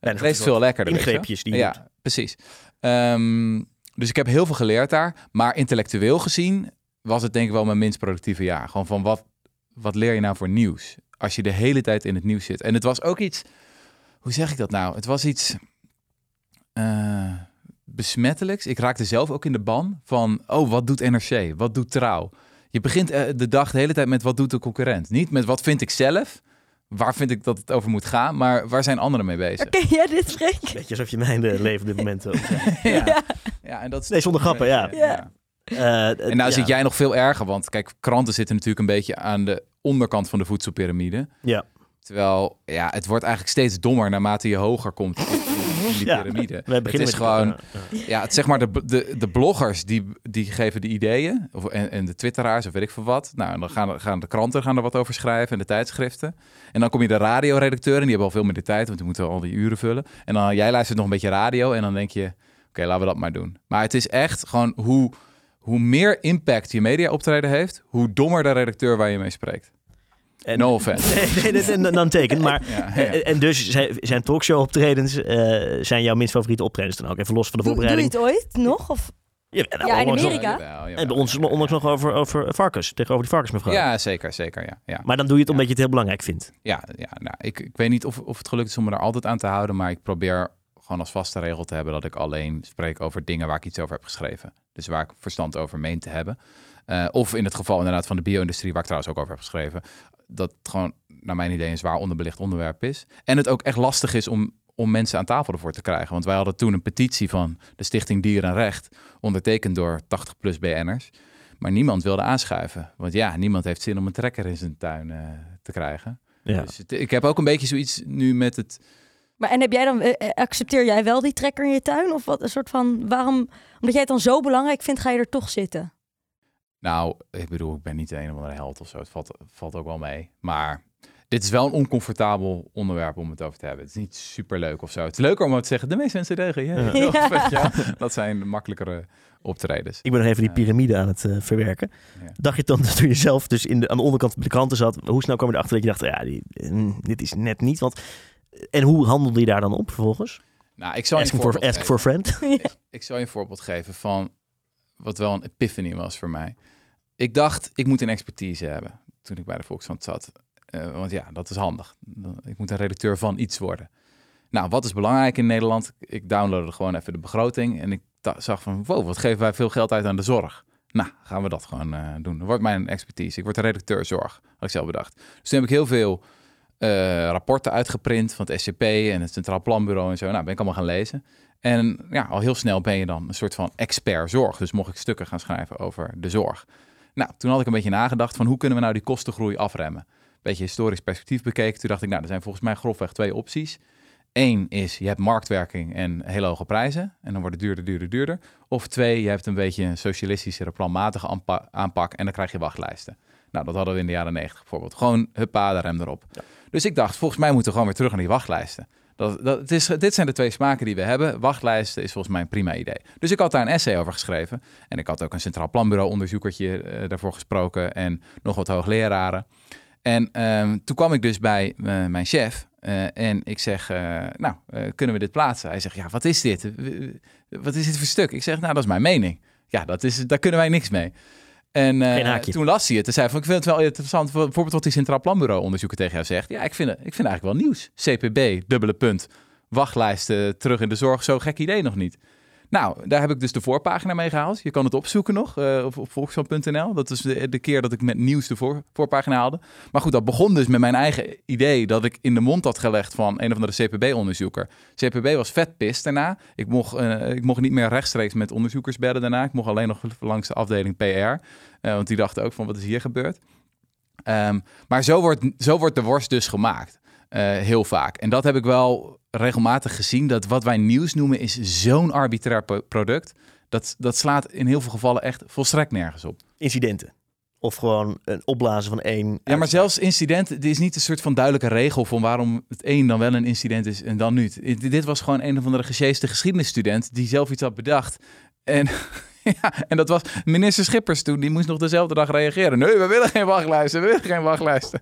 Ja, Het leest veel lekkerder. ingreepjes die Ja, doet. precies. Ehm, dus ik heb heel veel geleerd daar. Maar intellectueel gezien was het denk ik wel mijn minst productieve jaar. Gewoon van wat, wat leer je nou voor nieuws? Als je de hele tijd in het nieuws zit. En het was ook iets... Hoe zeg ik dat nou? Het was iets... eh, besmettelijks. Ik raakte zelf ook in de ban van... Oh, wat doet NRC? Wat doet Trouw? Je begint eh, de dag de hele tijd met wat doet de concurrent. Niet met wat vind ik zelf... Waar vind ik dat het over moet gaan, maar waar zijn anderen mee bezig? Ken jij dit, Freek? Beetje alsof je mijn eh, leven op dit moment... ook zegt. ja. ja, en dat is Nee, zonder grappen, ja. Ja. Eh, En nou ja. zit jij nog veel erger, want kijk, kranten zitten natuurlijk een beetje aan de onderkant van de voedselpiramide. Ja. Terwijl, ja, het wordt eigenlijk steeds dommer naarmate je hoger komt in, die Ja. piramide. We beginnen het is gewoon, ja, ja. het, zeg maar de, de, de bloggers die, die geven de ideeën, of, en, en de twitteraars of weet ik veel wat. Nou, en dan gaan, gaan de kranten gaan er wat over schrijven en de tijdschriften. En dan kom je de radioredacteur en die hebben al veel meer de tijd, want die moeten al die uren vullen. En dan jij luistert nog een beetje radio en dan denk je, oké, laten we dat maar doen. Maar het is echt gewoon hoe, hoe meer impact je media optreden heeft, hoe dommer de redacteur waar je mee spreekt. En- No offense. Nee, nee, nee, dan teken. Maar, Ja, ja. en, en dus zijn, zijn talkshow-optredens eh, zijn jouw minst favoriete optredens dan ook? Even los van de Doe, doe je voorbereiding. het ooit nog? Of? Ja, nou, Ja, in nog- Amerika. Jawel, jawel, En bij ons onlangs nog over, over varkens, tegenover die varkensmevrouw. Ja, zeker, zeker, ja. ja. Maar dan doe je het omdat Ja. je het heel belangrijk vindt. Ja, ja nou, ik, ik weet niet of, of het gelukt is om me er altijd aan te houden, maar ik probeer gewoon als vaste regel te hebben dat ik alleen spreek over dingen waar ik iets over heb geschreven. Dus waar ik verstand over meen te hebben. Eh, of in het geval inderdaad van de bio-industrie, waar ik trouwens ook over heb geschreven, dat het gewoon naar mijn idee een zwaar onderbelicht onderwerp is. En het ook echt lastig is om, om mensen aan tafel ervoor te krijgen. Want wij hadden toen een petitie van de Stichting Dier en Recht, ondertekend door 80 plus BN'ers. Maar niemand wilde aanschuiven. Want ja, niemand heeft zin om een trekker in zijn tuin eh, te krijgen. Ja. Dus het- ik heb ook een beetje zoiets nu met het. Maar en heb jij dan, eh, accepteer jij wel die trekker in je tuin? Of wat een soort van, waarom, omdat jij het dan zo belangrijk vindt, ga je er toch zitten? Nou, ik bedoel, ik ben niet de een of andere held of zo. Het valt, valt ook wel mee. Maar dit is wel een oncomfortabel onderwerp om het over te hebben. Het is niet super leuk of zo. Het is leuker om het te zeggen. De meeste mensen deugen. Ja, Ja. Heel vet, ja. Dat zijn de makkelijkere optredens. Ik ben nog even die piramide aan het eh, verwerken. Ja. Dacht je dan toen je zelf dus in de, aan de onderkant de kranten zat, hoe snel kwam je erachter dat je dacht, ja, die, mm, dit is net niet. Want, en hoe handelde je daar dan op vervolgens? Nou, ik zal je Asking ask for friend? ik, ik zal je een voorbeeld geven van wat wel een epiphany was voor mij. Ik dacht, ik moet een expertise hebben toen ik bij de Volkskrant zat. Eh, want ja, dat is handig. Ik moet een redacteur van iets worden. Nou, wat is belangrijk in Nederland? Ik downloadde gewoon even de begroting en ik zag van, wow, wat geven wij veel geld uit aan de zorg. Nou, gaan we dat gewoon eh, doen. Dat wordt mijn expertise. Ik word redacteur zorg, had ik zelf bedacht. Dus toen heb ik heel veel eh, rapporten uitgeprint van het SCP en het Centraal Planbureau en zo. Nou, ben ik allemaal gaan lezen. En ja, al heel snel ben je dan een soort van expert zorg. Dus mocht ik stukken gaan schrijven over de zorg. Nou, toen had ik een beetje nagedacht van hoe kunnen we nou die kostengroei afremmen. Beetje historisch perspectief bekeken. Toen dacht ik, nou, er zijn volgens mij grofweg twee opties. Eén is, je hebt marktwerking en hele hoge prijzen. En dan wordt het duurder, duurder, duurder. Of twee, je hebt een beetje een socialistische, planmatige aanpa- aanpak. En dan krijg je wachtlijsten. Nou, dat hadden we in de jaren negentig bijvoorbeeld. Gewoon huppa, de rem erop. Dus ik dacht, volgens mij moeten we gewoon weer terug naar die wachtlijsten. Dat, dat, het is, dit zijn de twee smaken die we hebben. Wachtlijsten is volgens mij een prima idee. Dus ik had daar een essay over geschreven. En ik had ook een Centraal Planbureau onderzoekertje eh, daarvoor gesproken. En nog wat hoogleraren. En ehm, toen kwam ik dus bij eh, mijn chef. eh, en ik zeg, nou, kunnen we dit plaatsen? Hij zegt, ja, wat is dit? Wat is dit voor stuk? Ik zeg, nou, dat is mijn mening. Ja, dat is, daar kunnen wij niks mee. En eh, toen las hij het. En zei van, ik vind het wel interessant. Bijvoorbeeld wat die Centraal Planbureau onderzoeker tegen jou zegt. Ja, ik vind, het, ik vind het eigenlijk wel nieuws. CPB, dubbele punt. Wachtlijsten terug in de zorg. Zo gek idee nog niet. Nou, daar heb ik dus de voorpagina mee gehaald. Je kan het opzoeken nog eh, op, op. Dat is de, keer dat ik met nieuws de voor, voorpagina haalde. Maar goed, dat begon dus met mijn eigen idee dat ik in de mond had gelegd van een of andere CPB-onderzoeker. CPB was vet pist daarna. Ik mocht, eh, ik mocht niet meer rechtstreeks met onderzoekers bellen daarna. Ik mocht alleen nog langs de afdeling PR. eh, want die dachten ook van wat is hier gebeurd. Ehm, maar zo wordt, zo wordt de worst dus gemaakt. Eh, heel vaak. En dat heb ik wel regelmatig gezien. Dat wat wij nieuws noemen is zo'n arbitrair product. Dat, dat slaat in heel veel gevallen echt volstrekt nergens op. Incidenten. Of gewoon een opblazen van één. Ja, maar zelfs incident, er is niet een soort van duidelijke regel van waarom het een dan wel een incident is en dan niet. Dit was gewoon een of andere gesjeeste geschiedenisstudent die zelf iets had bedacht. En, ja, en dat was minister Schippers toen, die moest nog dezelfde dag reageren. Nee, we willen geen wachtlijsten, we willen geen wachtlijsten.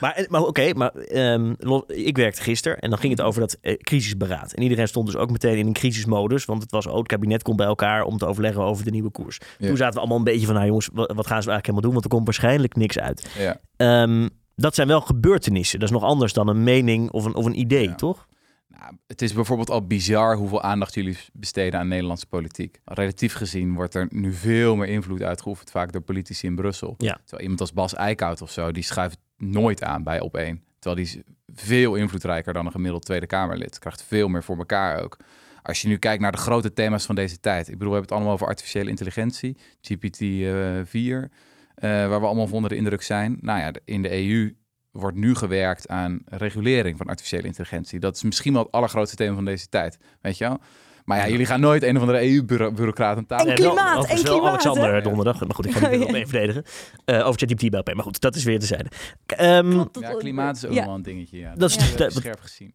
Maar, maar oké, maar ehm, ik werkte gisteren en dan ging het over dat eh, crisisberaad. En iedereen stond dus ook meteen in een crisismodus, want het was ook het kabinet komt bij elkaar om te overleggen over de nieuwe koers. Ja. Toen zaten we allemaal een beetje van, nou jongens, wat, wat gaan ze eigenlijk helemaal doen? Want er komt waarschijnlijk niks uit. Ja. Ehm, dat zijn wel gebeurtenissen. Dat is nog anders dan een mening of een, of een idee, Ja. toch? Nou, het is bijvoorbeeld al bizar hoeveel aandacht jullie besteden aan Nederlandse politiek. Relatief gezien wordt er nu veel meer invloed uitgeoefend, vaak door politici in Brussel. Ja. Terwijl iemand als Bas Eickhout of zo, die schuift nooit aan bij op één. Terwijl die is veel invloedrijker dan een gemiddeld Tweede Kamerlid. Krijgt veel meer voor elkaar ook. Als je nu kijkt naar de grote thema's van deze tijd. Ik bedoel, we hebben het allemaal over artificiële intelligentie, GPT-4, eh, waar we allemaal van onder de indruk zijn. Nou ja, in de EU wordt nu gewerkt aan regulering van artificiële intelligentie. Dat is misschien wel het allergrootste thema van deze tijd, weet je wel? Maar ja, jullie gaan nooit een of andere EU-bureaucraat aan tafel. En Eh, wel, klimaat, en wel klimaat, Alexander hè? donderdag. Maar goed, ik ga niet Ja. op één verdedigen. Eh over ChatGPT bij. Maar goed, dat is weer te zijde. Ehm, Ja, klimaat is ook ja. wel een dingetje. Ja. Dat is- is dat- scherp gezien.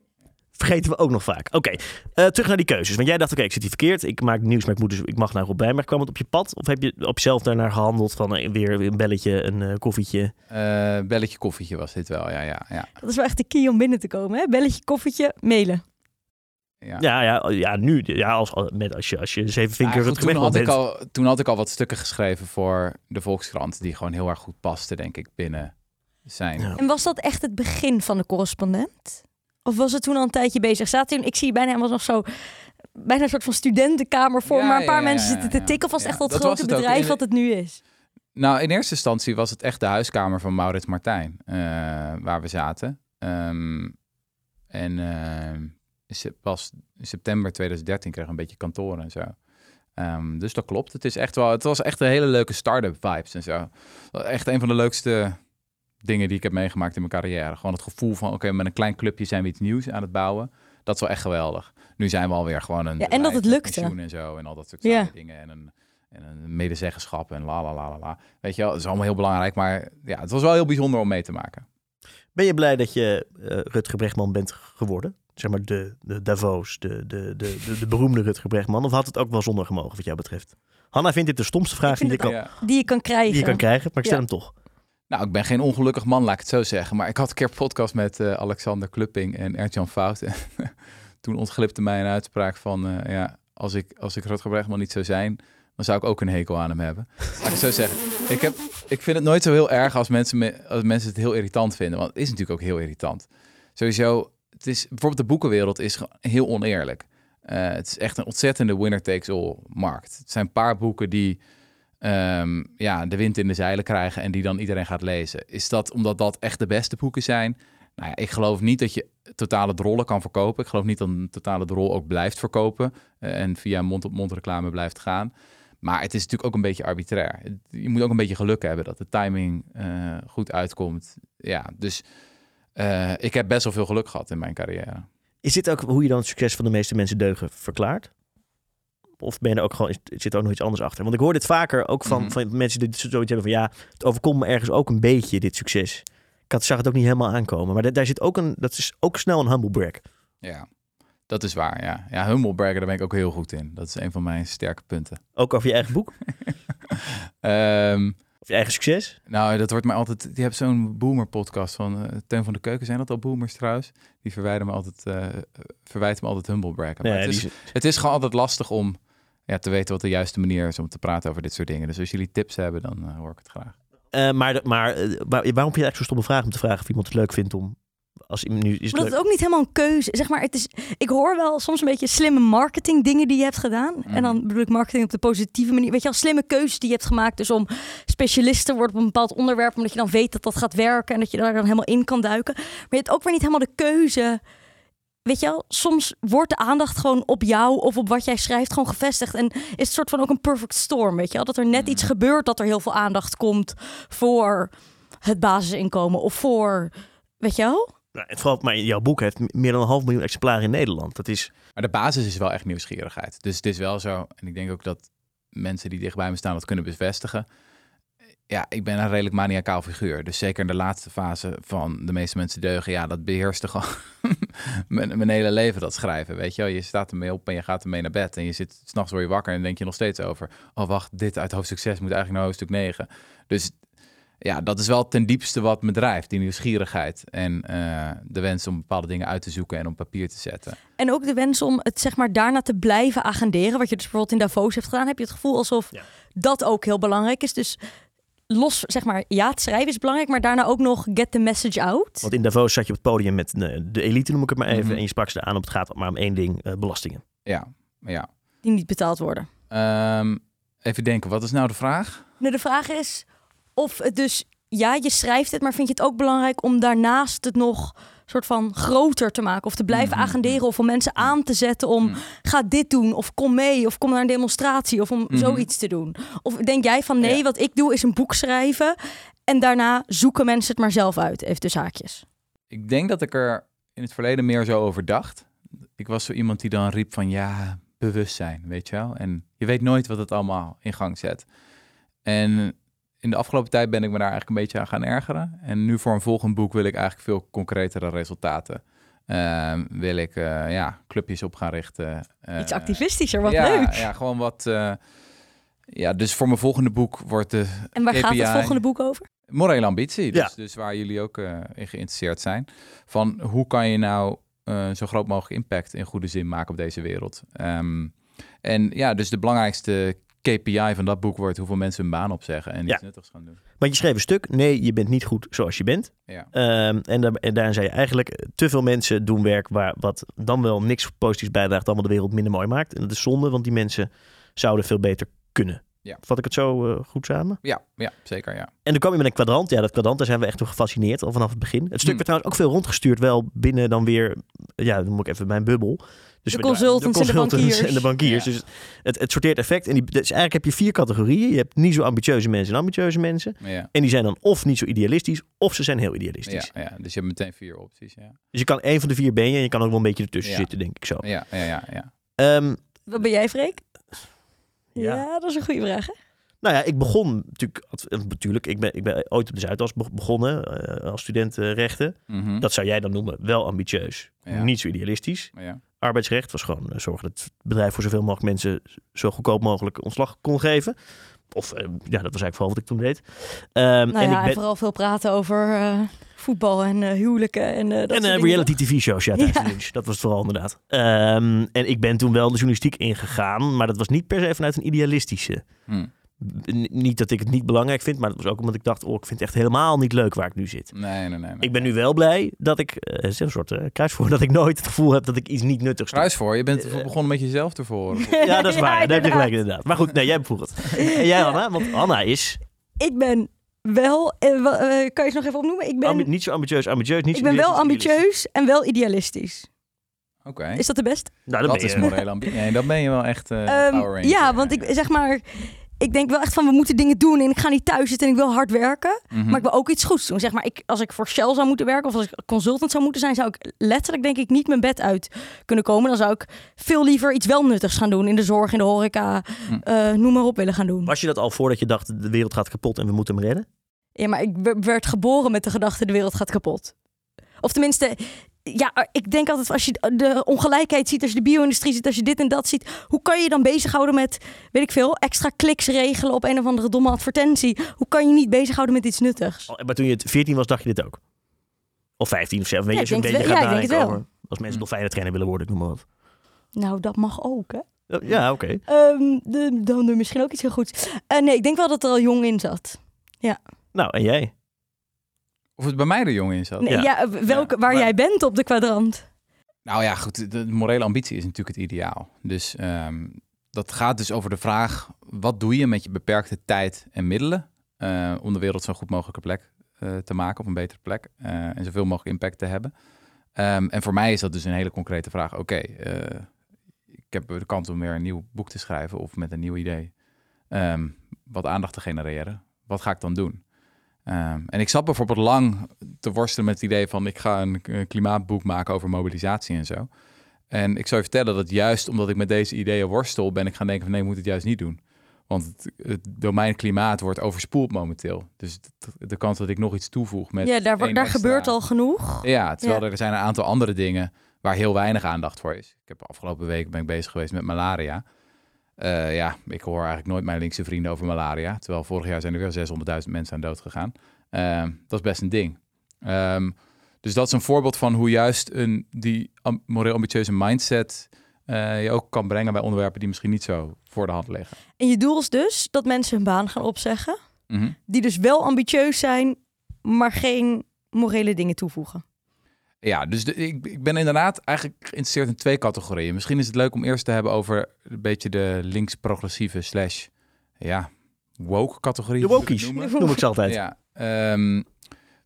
vergeten we ook nog vaak. Oké, eh, terug naar die keuzes. Want jij dacht, oké, ik zit hier verkeerd. Ik maak nieuws, maar ik, moet dus, ik mag naar Rob Bijmerg. Kwam het op je pad? Of heb je op jezelf daarnaar gehandeld van eh, weer een belletje, een eh, koffietje? Eh, belletje koffietje was dit wel, ja, ja, ja. Dat is wel echt de key om binnen te komen. Hè? Belletje, koffietje, mailen. Ja. Ja, ja, ja nu. Ja, als, met, als je, als je zeven Ja, vinker goed, het toen, had ik bent. al, toen had ik al wat stukken geschreven voor de Volkskrant, die gewoon heel erg goed pasten, denk ik, binnen zijn. Ja. En was dat echt het begin van de correspondent? Of was het toen al een tijdje bezig? Zaten toen, ik zie bijna helemaal nog zo, bijna een soort van studentenkamer voor, Ja, maar een paar ja, ja, mensen ja, zitten te ja. tikken. Of was het Ja, echt al het dat was grote het bedrijf In- wat het nu is? Nou, in eerste instantie was het echt de huiskamer van Maurits Martijn, eh, waar we zaten. Ehm, en ehm, pas in september 2013 kregen we een beetje kantoor en zo. Ehm, dus dat klopt. Het, is echt wel, het was echt een hele leuke start-up vibes en zo. Echt een van de leukste dingen die ik heb meegemaakt in mijn carrière. Gewoon het gevoel van, oké, met een klein clubje zijn we iets nieuws aan het bouwen. Dat is wel echt geweldig. Nu zijn we alweer gewoon een Ja, en dat het lukte. en zo en al dat soort Ja. dingen. En een, en een medezeggenschap en la la la la la. Weet je wel, het is allemaal heel belangrijk, maar ja, het was wel heel bijzonder om mee te maken. Ben je blij dat je eh Rutger Bregman bent geworden? Zeg maar de, de Davos, de, de, de, de, de beroemde Rutger Bregman. Of had het ook wel zonder gemogen wat jou betreft? Hanna vindt dit de stomste vraag die je, kan, Ja. Die je kan krijgen. die je kan krijgen, maar ik stel Ja. hem toch. Nou, ik ben geen ongelukkig man, laat ik het zo zeggen. Maar ik had een keer een podcast met eh, Alexander Klupping en Ert-Jan Fout. En toen ontglipte mij een uitspraak van... eh, ja, als ik, als ik Rutger Bregman niet zou zijn... dan zou ik ook een hekel aan hem hebben. Laat ik het zo zeggen. Ik, heb, ik vind het nooit zo heel erg als mensen, me, als mensen het heel irritant vinden. Want het is natuurlijk ook heel irritant. Sowieso, het is, bijvoorbeeld de boekenwereld is heel oneerlijk. Eh, het is echt een ontzettende winner-takes-all markt. Het zijn een paar boeken die ehm, ja, de wind in de zeilen krijgen en die dan iedereen gaat lezen. Is dat omdat dat echt de beste boeken zijn? Nou ja, ik geloof niet dat je totale drollen kan verkopen. Ik geloof niet dat een totale drol ook blijft verkopen eh, en via mond-op-mond reclame blijft gaan. Maar het is natuurlijk ook een beetje arbitrair. Je moet ook een beetje geluk hebben dat de timing eh, goed uitkomt. Ja, dus eh, ik heb best wel veel geluk gehad in mijn carrière. Is dit ook hoe je dan het succes van de meeste mensen deugen verklaart? Of ben je er ook gewoon, zit er ook nog iets anders achter? Want ik hoor dit vaker ook van, Mhm. van mensen die zoiets hebben van ja, het overkomt me ergens ook een beetje, dit succes. Ik had, zag het ook niet helemaal aankomen. Maar da- daar zit ook een, dat is ook snel een humble brag. Ja, dat is waar. Ja, ja humble braggen, daar ben ik ook heel goed in. Dat is een van mijn sterke punten. Ook over je eigen boek, Ehm, of je eigen succes. nou, dat wordt mij altijd. Die hebt zo'n boomer podcast van Teun van de Keuken. Zijn dat al boomers trouwens? Die verwijden me altijd, eh verwijten me altijd humble Nee, het, is, die- het is gewoon altijd lastig om ja, te weten wat de juiste manier is om te praten over dit soort dingen. Dus als jullie tips hebben, dan eh, hoor ik het graag. Maar maar waar- waarom vind je eigenlijk zo'n stomme vraag om te vragen of iemand het leuk vindt om... Als nu is Maar dat is ook niet helemaal een keuze. Zeg maar, het is, ik hoor wel soms een beetje slimme marketing dingen die je hebt gedaan. Mhm. En dan bedoel ik marketing op de positieve manier. Weet je wel, slimme keuzes die je hebt gemaakt. Dus om specialist te worden op een bepaald onderwerp. Omdat je dan weet dat dat gaat werken. En dat je daar dan helemaal in kan duiken. Maar je hebt ook weer niet helemaal de keuze. Weet je wel, soms wordt de aandacht gewoon op jou of op wat jij schrijft gewoon gevestigd. En is het soort van ook een perfect storm, weet je wel? Dat er net iets Mhm. gebeurt dat er heel veel aandacht komt voor het basisinkomen. Of voor, weet je wel? Nou, en vooral, maar jouw boek heeft meer dan een half miljoen exemplaren in Nederland. Dat is... Maar de basis is wel echt nieuwsgierigheid. Dus het is wel zo. En ik denk ook dat mensen die dicht bij me staan dat kunnen bevestigen. Ja, ik ben een redelijk maniacaal figuur. Dus zeker in de laatste fase van de meeste mensen deugen. Ja, dat beheerste gewoon mijn, mijn hele leven, dat schrijven. Weet je wel, je staat ermee op en je gaat ermee naar bed. En je zit, s'nachts word je wakker en denk je nog steeds over. Oh, wacht, dit uit hoofdstuk 6 moet eigenlijk naar hoofdstuk 9. Dus ja, dat is wel ten diepste wat me drijft. Die nieuwsgierigheid en eh, de wens om bepaalde dingen uit te zoeken en op papier te zetten. En ook de wens om het zeg maar daarna te blijven agenderen. Wat je dus bijvoorbeeld in Davos hebt gedaan. Heb je het gevoel alsof Ja. dat ook heel belangrijk is. Dus los, zeg maar, ja, het schrijven is belangrijk. Maar daarna ook nog get the message out. Want in Davos zat je op het podium met eh, de elite, noem ik het maar even. Mhm. En je sprak ze aan op het gaat maar om één ding, eh, belastingen. Ja, ja. Die niet betaald worden. Ehm, even denken, wat is nou de vraag? Nou, de vraag is of het dus... Ja, je schrijft het, maar vind je het ook belangrijk om daarnaast het nog soort van groter te maken of te blijven Mhm. agenderen of om mensen aan te zetten om Mhm. ga dit doen of kom mee of kom naar een demonstratie of om Mhm. zoiets te doen. Of denk jij van nee, Ja. wat ik doe is een boek schrijven en daarna zoeken mensen het maar zelf uit, even tussen haakjes. Ik denk dat ik er in het verleden meer zo over dacht. Ik was zo iemand die dan riep van ja, bewustzijn, weet je wel. En je weet nooit wat het allemaal in gang zet. En in de afgelopen tijd ben ik me daar eigenlijk een beetje aan gaan ergeren. En nu voor een volgend boek wil ik eigenlijk veel concretere resultaten. Ehm, wil ik eh, ja, clubjes op gaan richten. Eh, Iets activistischer, wat ja, leuk. Ja, gewoon wat... eh, ja, dus voor mijn volgende boek wordt de En waar gaat het volgende boek over? Morele ambitie, dus, Ja. dus waar jullie ook eh, in geïnteresseerd zijn. Van hoe kan je nou eh, zo groot mogelijk impact in goede zin maken op deze wereld? Ehm, en ja, dus de belangrijkste KPI van dat boek wordt hoeveel mensen hun baan opzeggen en Ja. iets nuttigs gaan doen. Want je schreef een stuk, nee, je bent niet goed zoals je bent. Ja. Ehm, en, daar, en daarin zei je eigenlijk, te veel mensen doen werk waar, wat dan wel niks positiefs bijdraagt, wel de wereld minder mooi maakt. En dat is zonde, want die mensen zouden veel beter kunnen. Ja. Vat ik het zo eh, goed samen? Ja, ja, zeker ja. En dan kwam je met een kwadrant. Ja, dat kwadrant, daar zijn we echt door gefascineerd al vanaf het begin. Het stuk Hmm. werd trouwens ook veel rondgestuurd, wel binnen dan weer, ja, dan moet ik even mijn bubbel. Dus De consultants en de bankiers. en de bankiers. Ja. Dus het, het sorteert effect. En die, dus eigenlijk heb je vier categorieën. Je hebt niet zo ambitieuze mensen en ambitieuze mensen. Ja, En die zijn dan of niet zo idealistisch, of ze zijn heel idealistisch. ja, ja, dus je hebt meteen vier opties. Ja, Dus je kan één van de vier ben je en je kan ook wel een beetje ertussen Ja. zitten, denk ik zo. ja, ja, ja. ja. Ehm, Wat ben jij, Freek? Ja. Ja, dat is een goede vraag. Hè? nou ja, ik begon natuurlijk, eh, natuurlijk ik, ben, ik ben ooit op de Zuidas be- begonnen eh, als student rechten. Mhm. Dat zou jij dan noemen wel ambitieus, Ja. niet zo idealistisch. ja. Arbeidsrecht was gewoon eh, zorgen dat het bedrijf voor zoveel mogelijk mensen zo goedkoop mogelijk ontslag kon geven. Of eh, ja, dat was eigenlijk vooral wat ik toen deed. Ehm, Nou en ja, ik ben, en vooral veel praten over eh, voetbal en eh, huwelijken en eh, dat en reality tv-shows, ja, tijdens Ja. de lunch. Dat was het vooral inderdaad. Ehm, en ik ben toen wel de journalistiek ingegaan, maar dat was niet per se vanuit een idealistische. Hm. Niet dat ik het niet belangrijk vind, maar dat was ook omdat ik dacht, oh, ik vind het echt helemaal niet leuk waar ik nu zit. Nee, nee, nee. nee. Ik ben nu wel blij dat ik, eh, het een soort eh, kruisvoer, dat ik nooit het gevoel heb dat ik iets niet nuttigs doe. Kruis voor, je bent Eh, begonnen met jezelf tevoren. Ja, dat is waar. Ja, Daar heb je gelijk inderdaad. Maar goed, nee, jij hebt het. En jij, Anna? Want Anna is... Ik ben wel, kan je ze nog even opnoemen? Ik ben, Ambi- niet zo ambitieus, ambitieus, niet ik ben wel ambitieus en wel idealistisch. Oké. Is dat de best? Nou, Dat is morele ambitie. Nee, dan ben je wel echt eh Ehm, Power Ranger. ja, want ik zeg maar, ik denk wel echt van we moeten dingen doen en ik ga niet thuis zitten en ik wil hard werken, Mhm. maar ik wil ook iets goeds doen. Zeg maar, ik, als ik voor Shell zou moeten werken of als ik consultant zou moeten zijn, zou ik letterlijk denk ik niet mijn bed uit kunnen komen. Dan zou ik veel liever iets wel nuttigs gaan doen in de zorg, in de horeca, Hm. eh, noem maar op willen gaan doen. Was je dat al voordat je dacht de wereld gaat kapot en we moeten hem redden? Ja, maar ik werd geboren met de gedachte de wereld gaat kapot. Of tenminste, ja, ik denk altijd als je de ongelijkheid ziet, als je de bio-industrie ziet, als je dit en dat ziet, hoe kan je dan bezighouden met, weet ik veel, extra kliks regelen op een of andere domme advertentie? Hoe kan je niet bezighouden met iets nuttigs? Al- Maar toen je het 14 was, dacht je dit ook? Of 15 of 7? Weet Ja, je, als je een beetje wel. gaat Ja, nadenken over... Als mensen dolfijnen willen worden, ik noem maar wat. Nou, dat mag ook, hè? Ja, oké. Ehm, dan doe je misschien ook iets heel goeds. Eh, nee, ik denk wel dat er al jong in zat. Nou, en jij? Of het bij mij er jong in zat. Nee, Ja. ja. welke, Ja, waar maar- jij bent op de kwadrant. Nou ja, goed. De, de morele ambitie is natuurlijk het ideaal. Dus ehm, dat gaat dus over de vraag: wat doe je met je beperkte tijd en middelen eh, om de wereld zo'n goed mogelijke plek eh, te maken, of een betere plek, eh, en zoveel mogelijk impact te hebben? Ehm, en voor mij is dat dus een hele concrete vraag. Oké, eh, ik heb de kans om weer een nieuw boek te schrijven of met een nieuw idee ehm, wat aandacht te genereren. Wat ga ik dan doen? Ehm, en ik zat bijvoorbeeld lang te worstelen met het idee van ik ga een, eh, klimaatboek maken over mobilisatie en zo. En ik zou je vertellen dat juist omdat ik met deze ideeën worstel, ben ik gaan denken van nee, ik moet het juist niet doen. Want het, het domein klimaat wordt overspoeld momenteel. Dus de kans dat ik nog iets toevoeg met ja, daar, daar extra- gebeurt al genoeg. Ja, terwijl Ja. er zijn een aantal andere dingen waar heel weinig aandacht voor is. Ik heb afgelopen week ben ik bezig geweest met malaria. Eh, ja, ik hoor eigenlijk nooit mijn linkse vrienden over malaria. Terwijl vorig jaar zijn er weer 600.000 mensen aan dood gegaan. Ehm, dat is best een ding. Ehm, dus dat is een voorbeeld van hoe juist een, die am- moreel ambitieuze mindset eh, je ook kan brengen bij onderwerpen die misschien niet zo voor de hand liggen. En je doel is dus dat mensen hun baan gaan opzeggen. Mhm. Die dus wel ambitieus zijn, maar geen morele dingen toevoegen. Ja, dus de, ik, ik ben inderdaad eigenlijk geïnteresseerd in twee categorieën. Misschien is het leuk om eerst te hebben over een beetje de links-progressieve slash, ja, woke categorie. De wokies, noem ik ze altijd. Ja, ehm,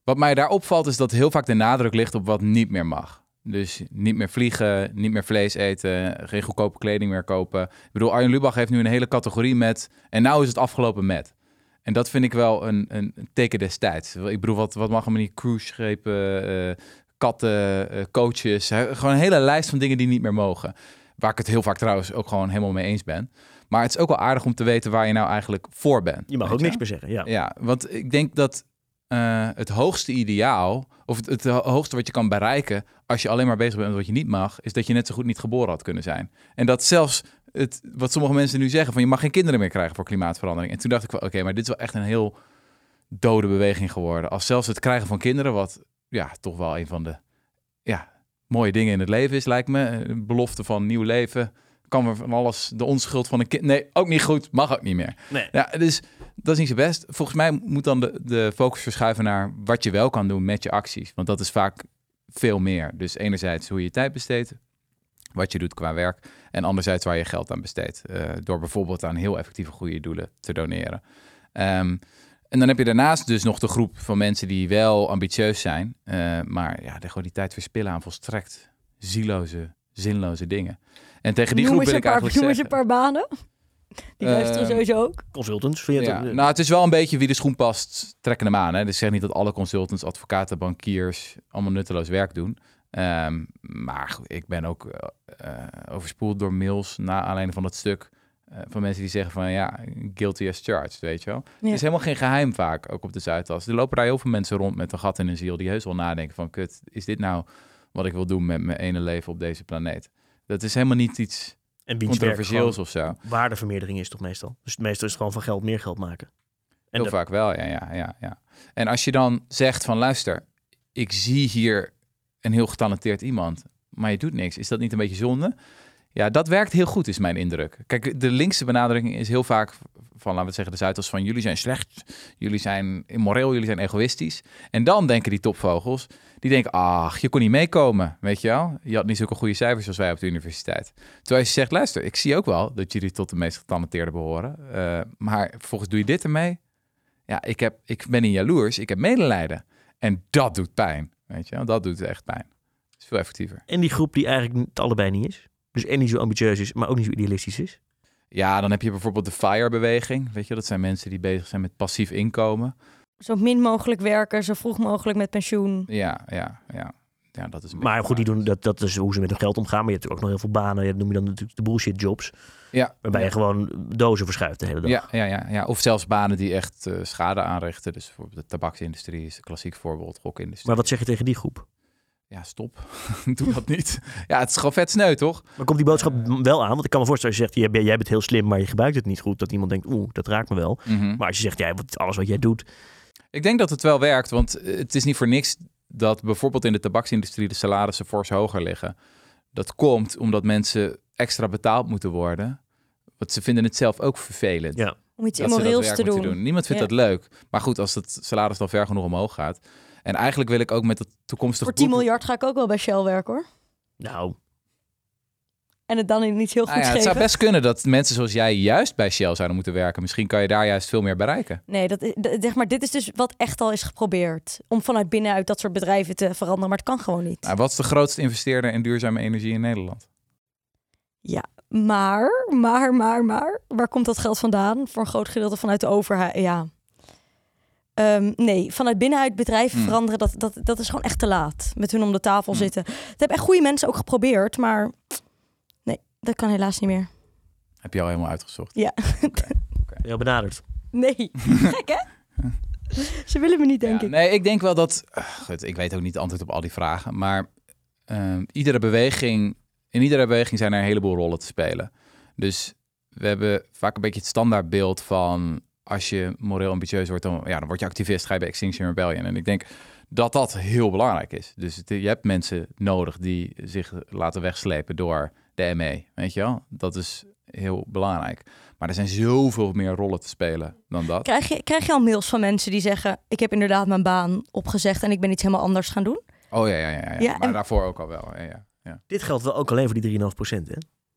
wat mij daar opvalt is dat heel vaak de nadruk ligt op wat niet meer mag. Dus niet meer vliegen, niet meer vlees eten, geen goedkope kleding meer kopen. Ik bedoel, Arjen Lubach heeft nu een hele categorie met... en nou is het afgelopen met. En dat vind ik wel een, een een teken destijds. Ik bedoel, wat, wat mag allemaal niet? Cruise-schepen, eh, katten, eh, coaches. Gewoon een hele lijst van dingen die niet meer mogen. Waar ik het heel vaak trouwens ook gewoon helemaal mee eens ben. Maar het is ook wel aardig om te weten waar je nou eigenlijk voor bent. Je mag ook niks meer zeggen, ja. ja, want ik denk dat eh, het hoogste ideaal, of het, het ho- hoogste wat je kan bereiken als je alleen maar bezig bent met wat je niet mag, is dat je net zo goed niet geboren had kunnen zijn. En dat zelfs het, wat sommige mensen nu zeggen, van je mag geen kinderen meer krijgen voor klimaatverandering. En toen dacht ik van, oké, maar dit is wel echt een heel dode beweging geworden. Als zelfs het krijgen van kinderen, wat ja, toch wel een van de ja, mooie dingen in het leven is, lijkt me. Een belofte van nieuw leven. Kan er van alles, de onschuld van een kind. Nee, ook niet goed, mag ook niet meer. Nee. Ja, dus dat is niet zo best. Volgens mij moet dan de, de focus verschuiven naar wat je wel kan doen met je acties. Want dat is vaak veel meer. Dus enerzijds hoe je je tijd besteedt, wat je doet qua werk. En anderzijds waar je geld aan besteedt. eh, door bijvoorbeeld aan heel effectieve goede doelen te doneren. Ehm, en dan heb je daarnaast dus nog de groep van mensen die wel ambitieus zijn. eh, maar ja, de, gewoon die tijd verspillen aan volstrekt zieloze, zinloze dingen. En tegen die noem groep wil een ik paar, eigenlijk noem eens een zeggen... paar banen. Die luisteren Ehm, sowieso ook. Consultants, vind je Ja, het nou, het is wel een beetje wie de schoen past, trekken hem aan. Hè? Dus ik zeg niet dat alle consultants, advocaten, bankiers allemaal nutteloos werk doen. Ehm, maar ik ben ook eh, eh, overspoeld door mails na aanleiding van dat stuk. Eh, van mensen die zeggen van ja, guilty as charged, weet je wel. Ja. Het is helemaal geen geheim vaak, ook op de Zuidas. Er lopen daar heel veel mensen rond met een gat in hun ziel... die heus wel nadenken van kut, is dit nou wat ik wil doen met mijn ene leven op deze planeet? Dat is helemaal niet iets En controversieels of zo. waardevermeerdering is toch meestal. Dus meestal is het gewoon van geld meer geld maken. En Heel dat- vaak wel, ja, ja, ja, ja. En als je dan zegt van luister, ik zie hier een heel getalenteerd iemand, maar je doet niks. Is dat niet een beetje zonde? Ja, dat werkt heel goed, is mijn indruk. Kijk, de linkse benadering is heel vaak van, laten we zeggen, de Zuiders van jullie zijn slecht, jullie zijn immoreel, jullie zijn egoïstisch. En dan denken die topvogels, die denken, ach, je kon niet meekomen, weet je wel? Je had niet zulke goede cijfers als wij op de universiteit. Terwijl je zegt, luister, ik zie ook wel dat jullie tot de meest getalenteerden behoren. eh, maar vervolgens doe je dit ermee. Ja, ik, heb, ik ben niet jaloers, ik heb medelijden. En dat doet pijn, weet je. Dat doet echt pijn. Is veel effectiever. En die groep die eigenlijk het allebei niet is. Dus en niet zo ambitieus is, maar ook niet zo idealistisch is. Ja, dan heb je bijvoorbeeld de FIRE-beweging. Weet je, dat zijn mensen die bezig zijn met passief inkomen. Zo min mogelijk werken, zo vroeg mogelijk met pensioen. Ja, ja, ja. Ja, dat is een Maar goed, die doen, dat, dat is hoe ze met hun geld omgaan. Maar je hebt ook nog heel veel banen. Dat noem je dan natuurlijk de bullshit jobs. Ja, Waarbij je gewoon dozen verschuift de hele dag. Ja, ja, ja, ja, of zelfs banen die echt eh, schade aanrichten. Dus bijvoorbeeld de tabaksindustrie is een klassiek voorbeeld, gokindustrie. Maar wat zeg je tegen die groep? Ja, stop. Doe dat niet. Ja, het is gewoon vet sneu, toch? Maar komt die boodschap wel aan? Want ik kan me voorstellen, als je zegt, jij, jij bent heel slim, maar je gebruikt het niet goed. Dat iemand denkt, oeh, dat raakt me wel. Mhm. Maar als je zegt, ja, wat, alles wat jij doet. Ik denk dat het wel werkt, want eh, het is niet voor niks dat bijvoorbeeld in de tabaksindustrie de salarissen fors hoger liggen. Dat komt omdat mensen extra betaald moeten worden. Want ze vinden het zelf ook vervelend. Ja. Om iets immoreels te doen. Niemand vindt Ja. dat leuk. Maar goed, als het salaris dan ver genoeg omhoog gaat. En eigenlijk wil ik ook met het toekomstige Voor 10 boek- miljard ga ik ook wel bij Shell werken hoor. Nou, En het dan niet heel goed Nou ja, het zou best kunnen dat mensen zoals jij juist bij Shell zouden moeten werken. Misschien kan je daar juist veel meer bereiken. Nee, dat, zeg maar, dit is dus wat echt al is geprobeerd. Om vanuit binnenuit dat soort bedrijven te veranderen. Maar het kan gewoon niet. Nou, wat is de grootste investeerder in duurzame energie in Nederland? Maar, maar, maar, maar. Waar komt dat geld vandaan? Voor een groot gedeelte vanuit de overheid. Ja. Ehm, nee, vanuit binnenuit bedrijven Hmm. veranderen, dat, dat, dat is gewoon echt te laat. Met hun om de tafel Hmm. zitten. Het hebben echt goede mensen ook geprobeerd, maar nee, dat kan helaas niet meer. Heb je al helemaal uitgezocht? Ja. heel benaderd. Nee, gek hè? Ze willen me niet, denk Ja, ik. Nee, ik denk wel dat... ah, goed, ik weet ook niet het antwoord op al die vragen. Maar ehm, iedere beweging... In iedere beweging zijn er een heleboel rollen te spelen. Dus we hebben vaak een beetje het standaardbeeld van... Als je moreel ambitieus wordt, dan, ja, dan word je activist. Ga je bij Extinction Rebellion. En ik denk dat dat heel belangrijk is. Dus het- je hebt mensen nodig die zich laten wegslepen door de ME. Weet je wel? Dat is heel belangrijk. Maar er zijn zoveel meer rollen te spelen dan dat. Krijg je, krijg je al mails van mensen die zeggen... ik heb inderdaad mijn baan opgezegd en ik ben iets helemaal anders gaan doen? Oh ja, ja, ja. ja. Ja, maar en- daarvoor ook al wel. Ja, ja, ja. Dit geldt wel ook alleen voor die 3,5 procent, hè?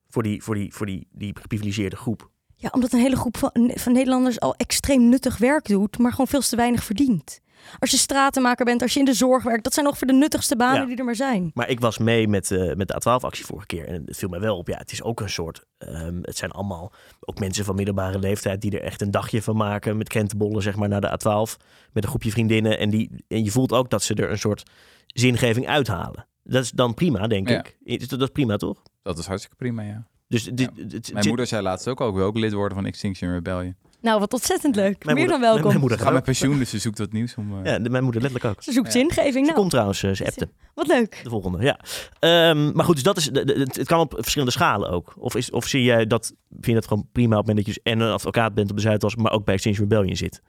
Voor die, voor die, voor die, die geprivilegeerde groep. Ja, omdat een hele groep van, van Nederlanders al extreem nuttig werk doet... maar gewoon veel te weinig verdient. Als je stratenmaker bent, als je in de zorg werkt... dat zijn ongeveer de nuttigste banen Ja. die er maar zijn. Maar ik was mee met, eh, met de A12-actie vorige keer. En het viel mij wel op. Ja, het is ook een soort... ehm, het zijn allemaal ook mensen van middelbare leeftijd... die er echt een dagje van maken met krentenbollen, zeg maar, naar de A12. Met een groepje vriendinnen. En, die, en je voelt ook dat ze er een soort zingeving uithalen. Dat is dan prima, denk Ja. ik. Dat is prima, toch? Dat is hartstikke prima, ja. Dus dit, Ja. het- het Mijn moeder zei laatst ook al, ik wil ook lid worden van Extinction Rebellion. Nou, wat ontzettend leuk. Mijn Meer moeder- dan welkom. Mijn, moeder Ze gaat met pensioen, dus ze zoekt wat nieuws om... eh, Ja, de- mijn moeder letterlijk ook. Ze zoekt Ja. zingeving. Ze Nou, komt trouwens, eh, ze appte. wat leuk. De volgende, ja. Ehm, maar goed, dus dat is, de- de- het het kan op verschillende schalen ook. Of, is, of zie jij dat, vind je dat gewoon prima op het moment dat je dus en een advocaat bent op de Zuidas, maar ook bij Extinction Rebellion zit?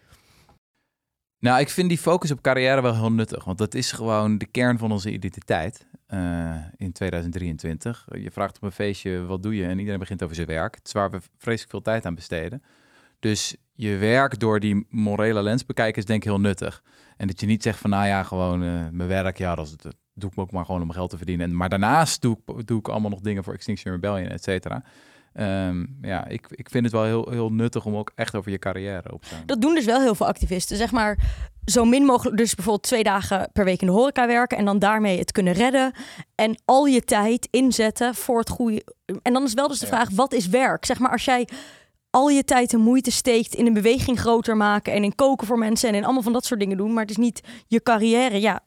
Nou, ik vind die focus op carrière wel heel nuttig. Want dat is gewoon de kern van onze identiteit eh, in 2023. Je vraagt op een feestje, wat doe je? En iedereen begint over zijn werk. Het is waar we vreselijk veel tijd aan besteden. Dus je werk door die morele lens bekijken is denk ik heel nuttig. En dat je niet zegt van, nou ja, gewoon eh, mijn werk, ja, dat, doe ik ook maar gewoon om geld te verdienen. En, maar daarnaast doe ik, doe ik allemaal nog dingen voor Extinction Rebellion, et cetera. Ehm, ja, ik, ik vind het wel heel, heel nuttig om ook echt over je carrière op te staan. Dat doen dus wel heel veel activisten. Zeg maar zo min mogelijk, dus bijvoorbeeld twee dagen per week in de horeca werken en dan daarmee het kunnen redden. En al je tijd inzetten voor het goede. En dan is wel dus de Ja. vraag, wat is werk? Zeg maar als jij al je tijd en moeite steekt in een beweging groter maken en in koken voor mensen en in allemaal van dat soort dingen doen, maar het is niet je carrière, ja,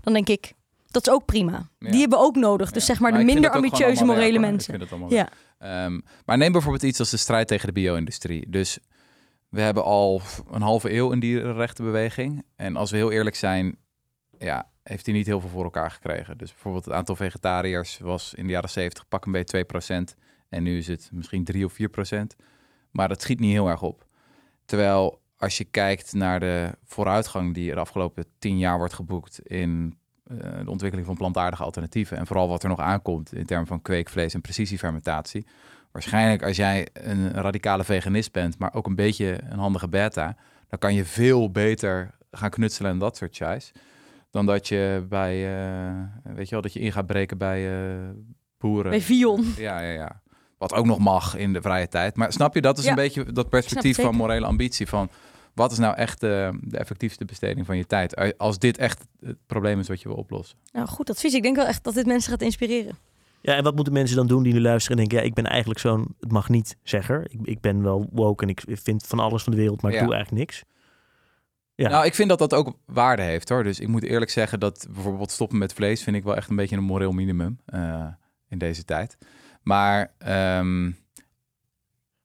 dan denk ik, dat is ook prima. Ja. Die hebben we ook nodig. Dus zeg maar, maar de minder ambitieuze morele mensen. Ja. Ehm, maar neem bijvoorbeeld iets als de strijd tegen de bio-industrie. Dus we hebben al een halve eeuw een dierenrechtenbeweging. En als we heel eerlijk zijn, ja, heeft hij niet heel veel voor elkaar gekregen. Dus bijvoorbeeld het aantal vegetariërs was in de jaren 70 pak een beetje 2%. En nu is het misschien 3 of 4%. Maar dat schiet niet heel erg op. Terwijl als je kijkt naar de vooruitgang die er de afgelopen 10 jaar wordt geboekt in de ontwikkeling van plantaardige alternatieven. En vooral wat er nog aankomt in termen van kweekvlees en precisiefermentatie. Waarschijnlijk als jij een radicale veganist bent, maar ook een beetje een handige beta, dan kan je veel beter gaan knutselen en dat soort chais. Dan dat je bij, eh, weet je wel, dat je in gaat breken bij eh, boeren. Bij Vion. Ja, ja, ja. Wat ook nog mag in de vrije tijd. Maar snap je, dat is Ja, een beetje dat perspectief van morele ambitie. Van wat is nou echt eh, de effectiefste besteding van je tijd? Als dit echt het probleem is wat je wil oplossen. Nou, goed advies. Ik denk wel echt dat dit mensen gaat inspireren. Ja, en wat moeten mensen dan doen die nu luisteren en denken... ja, ik ben eigenlijk zo'n het mag niet zeggen. Ik, ik ben wel woke en ik vind van alles van de wereld, maar ik Ja. doe eigenlijk niks. Ja. Nou, ik vind dat dat ook waarde heeft hoor. Dus ik moet eerlijk zeggen dat bijvoorbeeld stoppen met vlees vind ik wel echt een beetje een moreel minimum eh, in deze tijd. Maar ehm,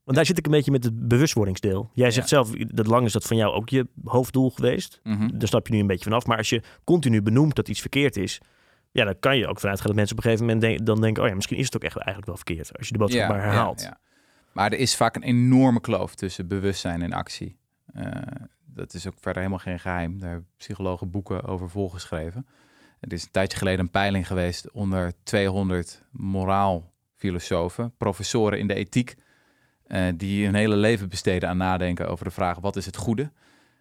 Want daar zit ik een beetje met het bewustwordingsdeel. Jij zegt zelf, dat lang is dat van jou ook je hoofddoel geweest. mhm. Daar stap je nu een beetje vanaf. Maar als je continu benoemt dat iets verkeerd is... ja, dan kan je ook vanuit gaan dat mensen op een gegeven moment denk- dan denken... oh ja, misschien is het ook echt eigenlijk wel verkeerd. Als je de boodschap maar herhaalt. Ja. Maar er is vaak een enorme kloof tussen bewustzijn en actie. Eh, dat is ook verder helemaal geen geheim. Daar hebben psychologen boeken over volgeschreven. Er is een tijdje geleden een peiling geweest onder 200 moraalfilosofen, professoren in de ethiek, eh, die hun hele leven besteden aan nadenken over de vraag wat is het goede.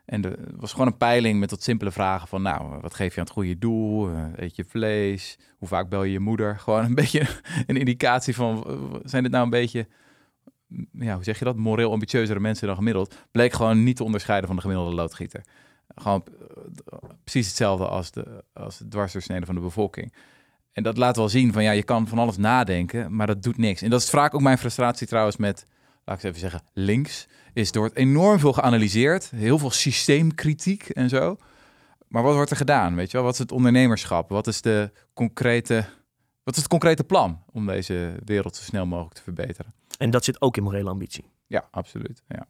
En er was gewoon een peiling met wat simpele vragen van, nou, wat geef je aan het goede doel? Eh, eet je vlees? Hoe vaak bel je je moeder? Gewoon een beetje een indicatie van, zijn dit nou een beetje, ja, hoe zeg je dat, moreel ambitieuzere mensen dan gemiddeld? Bleek gewoon niet te onderscheiden van de gemiddelde loodgieter. Gewoon eh, precies hetzelfde als de, als de dwarsdoorsnede van de bevolking. En dat laat wel zien van, ja, je kan van alles nadenken, maar dat doet niks. En dat is vaak ook mijn frustratie trouwens met, laat ik eens even zeggen, links. Is door het enorm veel geanalyseerd, heel veel systeemkritiek en zo. Maar wat wordt er gedaan? Weet je wel? Wat is het ondernemerschap? Wat is, de concrete, wat is het concrete plan om deze wereld zo snel mogelijk te verbeteren? En dat zit ook in morele ambitie. Ja, absoluut. Ja.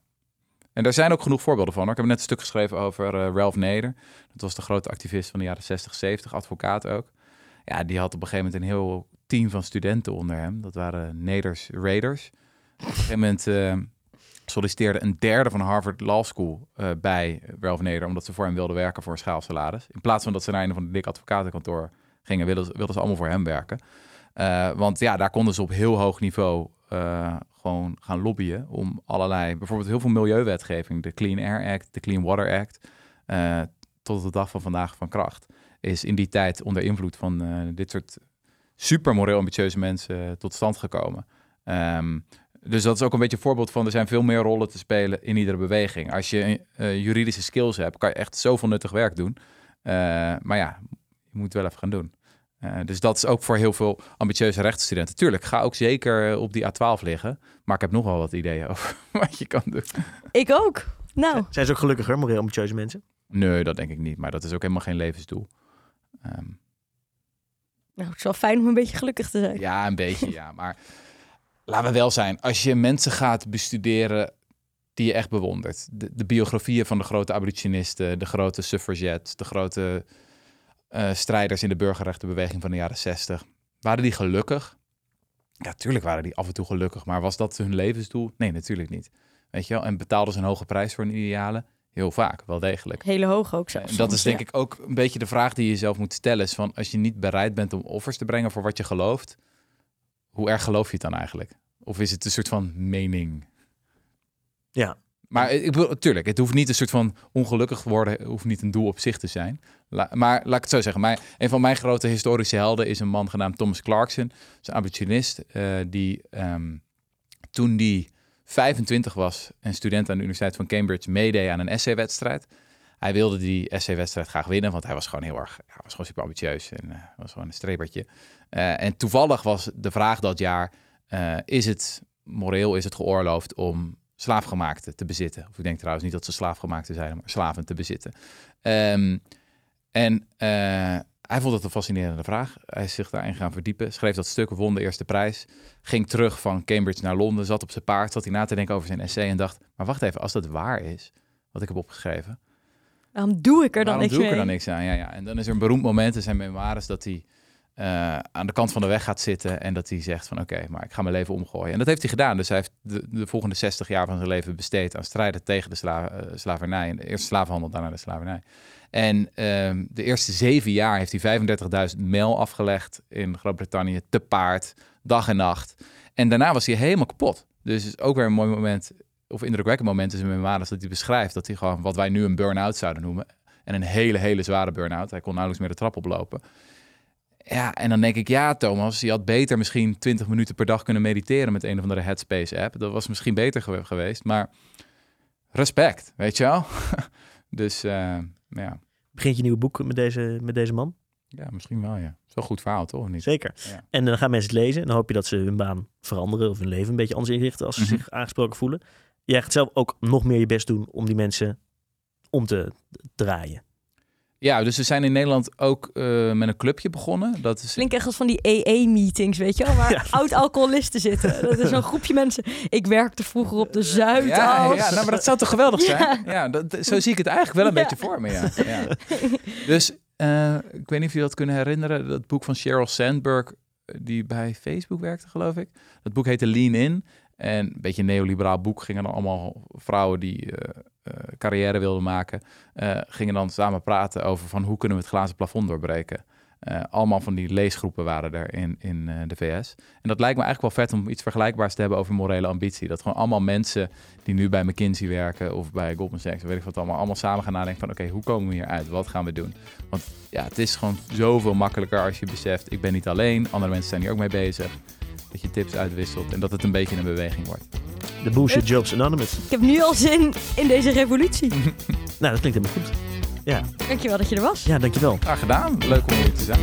En daar zijn ook genoeg voorbeelden van. hoor. Ik heb net een stuk geschreven over eh, Ralph Nader. Dat was de grote activist van de jaren 60, 70, advocaat ook. Ja, die had op een gegeven moment een heel team van studenten onder hem. Dat waren Naders Raiders. Op een gegeven moment eh, solliciteerde een derde van Harvard Law School eh, bij Ralph omdat ze voor hem wilden werken voor een schaalsalaris. In plaats van dat ze naar een van de dikke advocatenkantoor gingen... wilden, ze- wilden ze allemaal voor hem werken. Eh, want ja, daar konden ze op heel hoog niveau gewoon gaan lobbyen om allerlei, bijvoorbeeld heel veel milieuwetgeving, de Clean Air Act, de Clean Water Act, tot de dag van vandaag van kracht, is in die tijd onder invloed van dit soort super moreel ambitieuze mensen tot stand gekomen. Ehm, dus dat is ook een beetje een voorbeeld van er zijn veel meer rollen te spelen in iedere beweging. Als je eh, juridische skills hebt, kan je echt zoveel nuttig werk doen. Eh, maar ja, je moet het wel even gaan doen. Eh, dus dat is ook voor heel veel ambitieuze rechtsstudenten. Tuurlijk, ga ook zeker op die A12 liggen. Maar ik heb nog wel wat ideeën over wat je kan doen. Ik ook. Nou, Zijn ze ook gelukkiger, moreel ambitieuze mensen? Nee, dat denk ik niet. Maar dat is ook helemaal geen levensdoel. Ehm, nou, het is wel fijn om een beetje gelukkig te zijn. ja, een beetje, ja. Maar laten we wel zijn. Als je mensen gaat bestuderen die je echt bewondert. De, de biografieën van de grote abolitionisten, de grote suffragettes, de grote eh, strijders in de burgerrechtenbeweging van de jaren 60. Waren die gelukkig? Ja, tuurlijk waren die af en toe gelukkig. Maar was dat hun levensdoel? Nee, natuurlijk niet. Weet je wel? En betaalden ze een hoge prijs voor hun idealen? Heel vaak, wel degelijk. Hele hoog ook zelfs. En dat is denk ja. ik ook een beetje de vraag die je jezelf moet stellen. Is van als je niet bereid bent om offers te brengen voor wat je gelooft, hoe erg geloof je het dan eigenlijk? Of is het een soort van mening? Ja. Maar ik bedoel, natuurlijk, het hoeft niet een soort van ongelukkig worden, hoeft niet een doel op zich te zijn. La- maar laat ik het zo zeggen, mijn, een van mijn grote historische helden is een man genaamd Thomas Clarkson. Dat is een abolitionist eh, die ehm, toen die 25 was en student aan de Universiteit van Cambridge meedeed aan een essay-wedstrijd. Hij wilde die essay-wedstrijd graag winnen, want hij was gewoon heel erg, ja, was gewoon super ambitieus en eh, was gewoon een strebertje. Eh, en toevallig was de vraag dat jaar, eh, is het moreel, is het geoorloofd om slaafgemaakte te bezitten? Of ik denk trouwens niet dat ze slaafgemaakte zijn, maar slaven te bezitten. Ehm, en hij vond het een fascinerende vraag. Hij is zich daarin gaan verdiepen, schreef dat stuk, won de eerste prijs, ging terug van Cambridge naar Londen, zat op zijn paard, zat hij na te denken over zijn essay en dacht, maar wacht even, als dat waar is, wat ik heb opgeschreven, Waarom doe ik er dan niks doe ik er dan niks aan? Ja, ja. En dan is er een beroemd moment in zijn memoires dat hij eh, aan de kant van de weg gaat zitten en dat hij zegt van oké, maar ik ga mijn leven omgooien. En dat heeft hij gedaan. Dus hij heeft de, de volgende 60 jaar van zijn leven besteed aan strijden tegen de sla eh, slavernij. En de eerste slavenhandel, daarna de slavernij. En ehm, de eerste zeven jaar heeft hij 35.000 mijl afgelegd in Groot-Brittannië te paard, dag en nacht. En daarna was hij helemaal kapot. Dus is ook weer een mooi moment, of indrukwekkend moment in zijn memoires dat hij beschrijft dat hij gewoon wat wij nu een burn-out zouden noemen. En een hele, hele zware burn-out. Hij kon nauwelijks meer de trap oplopen. Ja, en dan denk ik, ja, Thomas, je had beter misschien 20 minuten per dag kunnen mediteren met een of andere Headspace-app. Dat was misschien beter gewe- geweest. Maar respect, weet je wel. dus uh, ja. Begint je nieuwe boek met deze, met deze man? Ja, misschien wel, ja. Het is wel een goed verhaal, toch? Niet? Zeker. Ja. En dan gaan mensen het lezen. En dan hoop je dat ze hun baan veranderen of hun leven een beetje anders inrichten als ze mhm. zich aangesproken voelen. Jij gaat zelf ook nog meer je best doen om die mensen om te draaien. Ja, dus we zijn in Nederland ook uh, met een clubje begonnen. Dat is... Klinkt echt als van die EE-meetings, weet je wel, waar oud-alcoholisten zitten. Dat is zo'n groepje mensen. Ik werkte vroeger op de Zuidas. Ja, ja, nou, maar dat zou toch geweldig zijn? Ja, dat, zo zie ik het eigenlijk wel een beetje voor me, ja. ja. Dus uh, ik weet niet of je dat kunnen herinneren. Dat boek van Sheryl Sandberg, die bij Facebook werkte, geloof ik. Dat boek heette Lean In. En een beetje een neoliberaal boek gingen dan allemaal vrouwen die uh, carrière wilden maken, uh, gingen dan samen praten over van hoe kunnen we het glazen plafond doorbreken. allemaal van die leesgroepen waren er in, in de VS. En dat lijkt me eigenlijk wel vet om iets vergelijkbaars te hebben over morele ambitie. Dat gewoon allemaal mensen die nu bij McKinsey werken of bij Goldman Sachs, weet ik wat allemaal, allemaal samen gaan nadenken van oké, hoe komen we hier uit? Wat gaan we doen? Want ja, het is gewoon zoveel makkelijker als je beseft, ik ben niet alleen, andere mensen zijn hier ook mee bezig dat je tips uitwisselt en dat het een beetje een beweging wordt. De Bullshit Jobs Anonymous. Ik heb nu al zin in deze revolutie. nou, dat klinkt helemaal goed. Ja. Dankjewel dat je er was. Ja, dankjewel. Graag gedaan. Leuk om hier te zijn.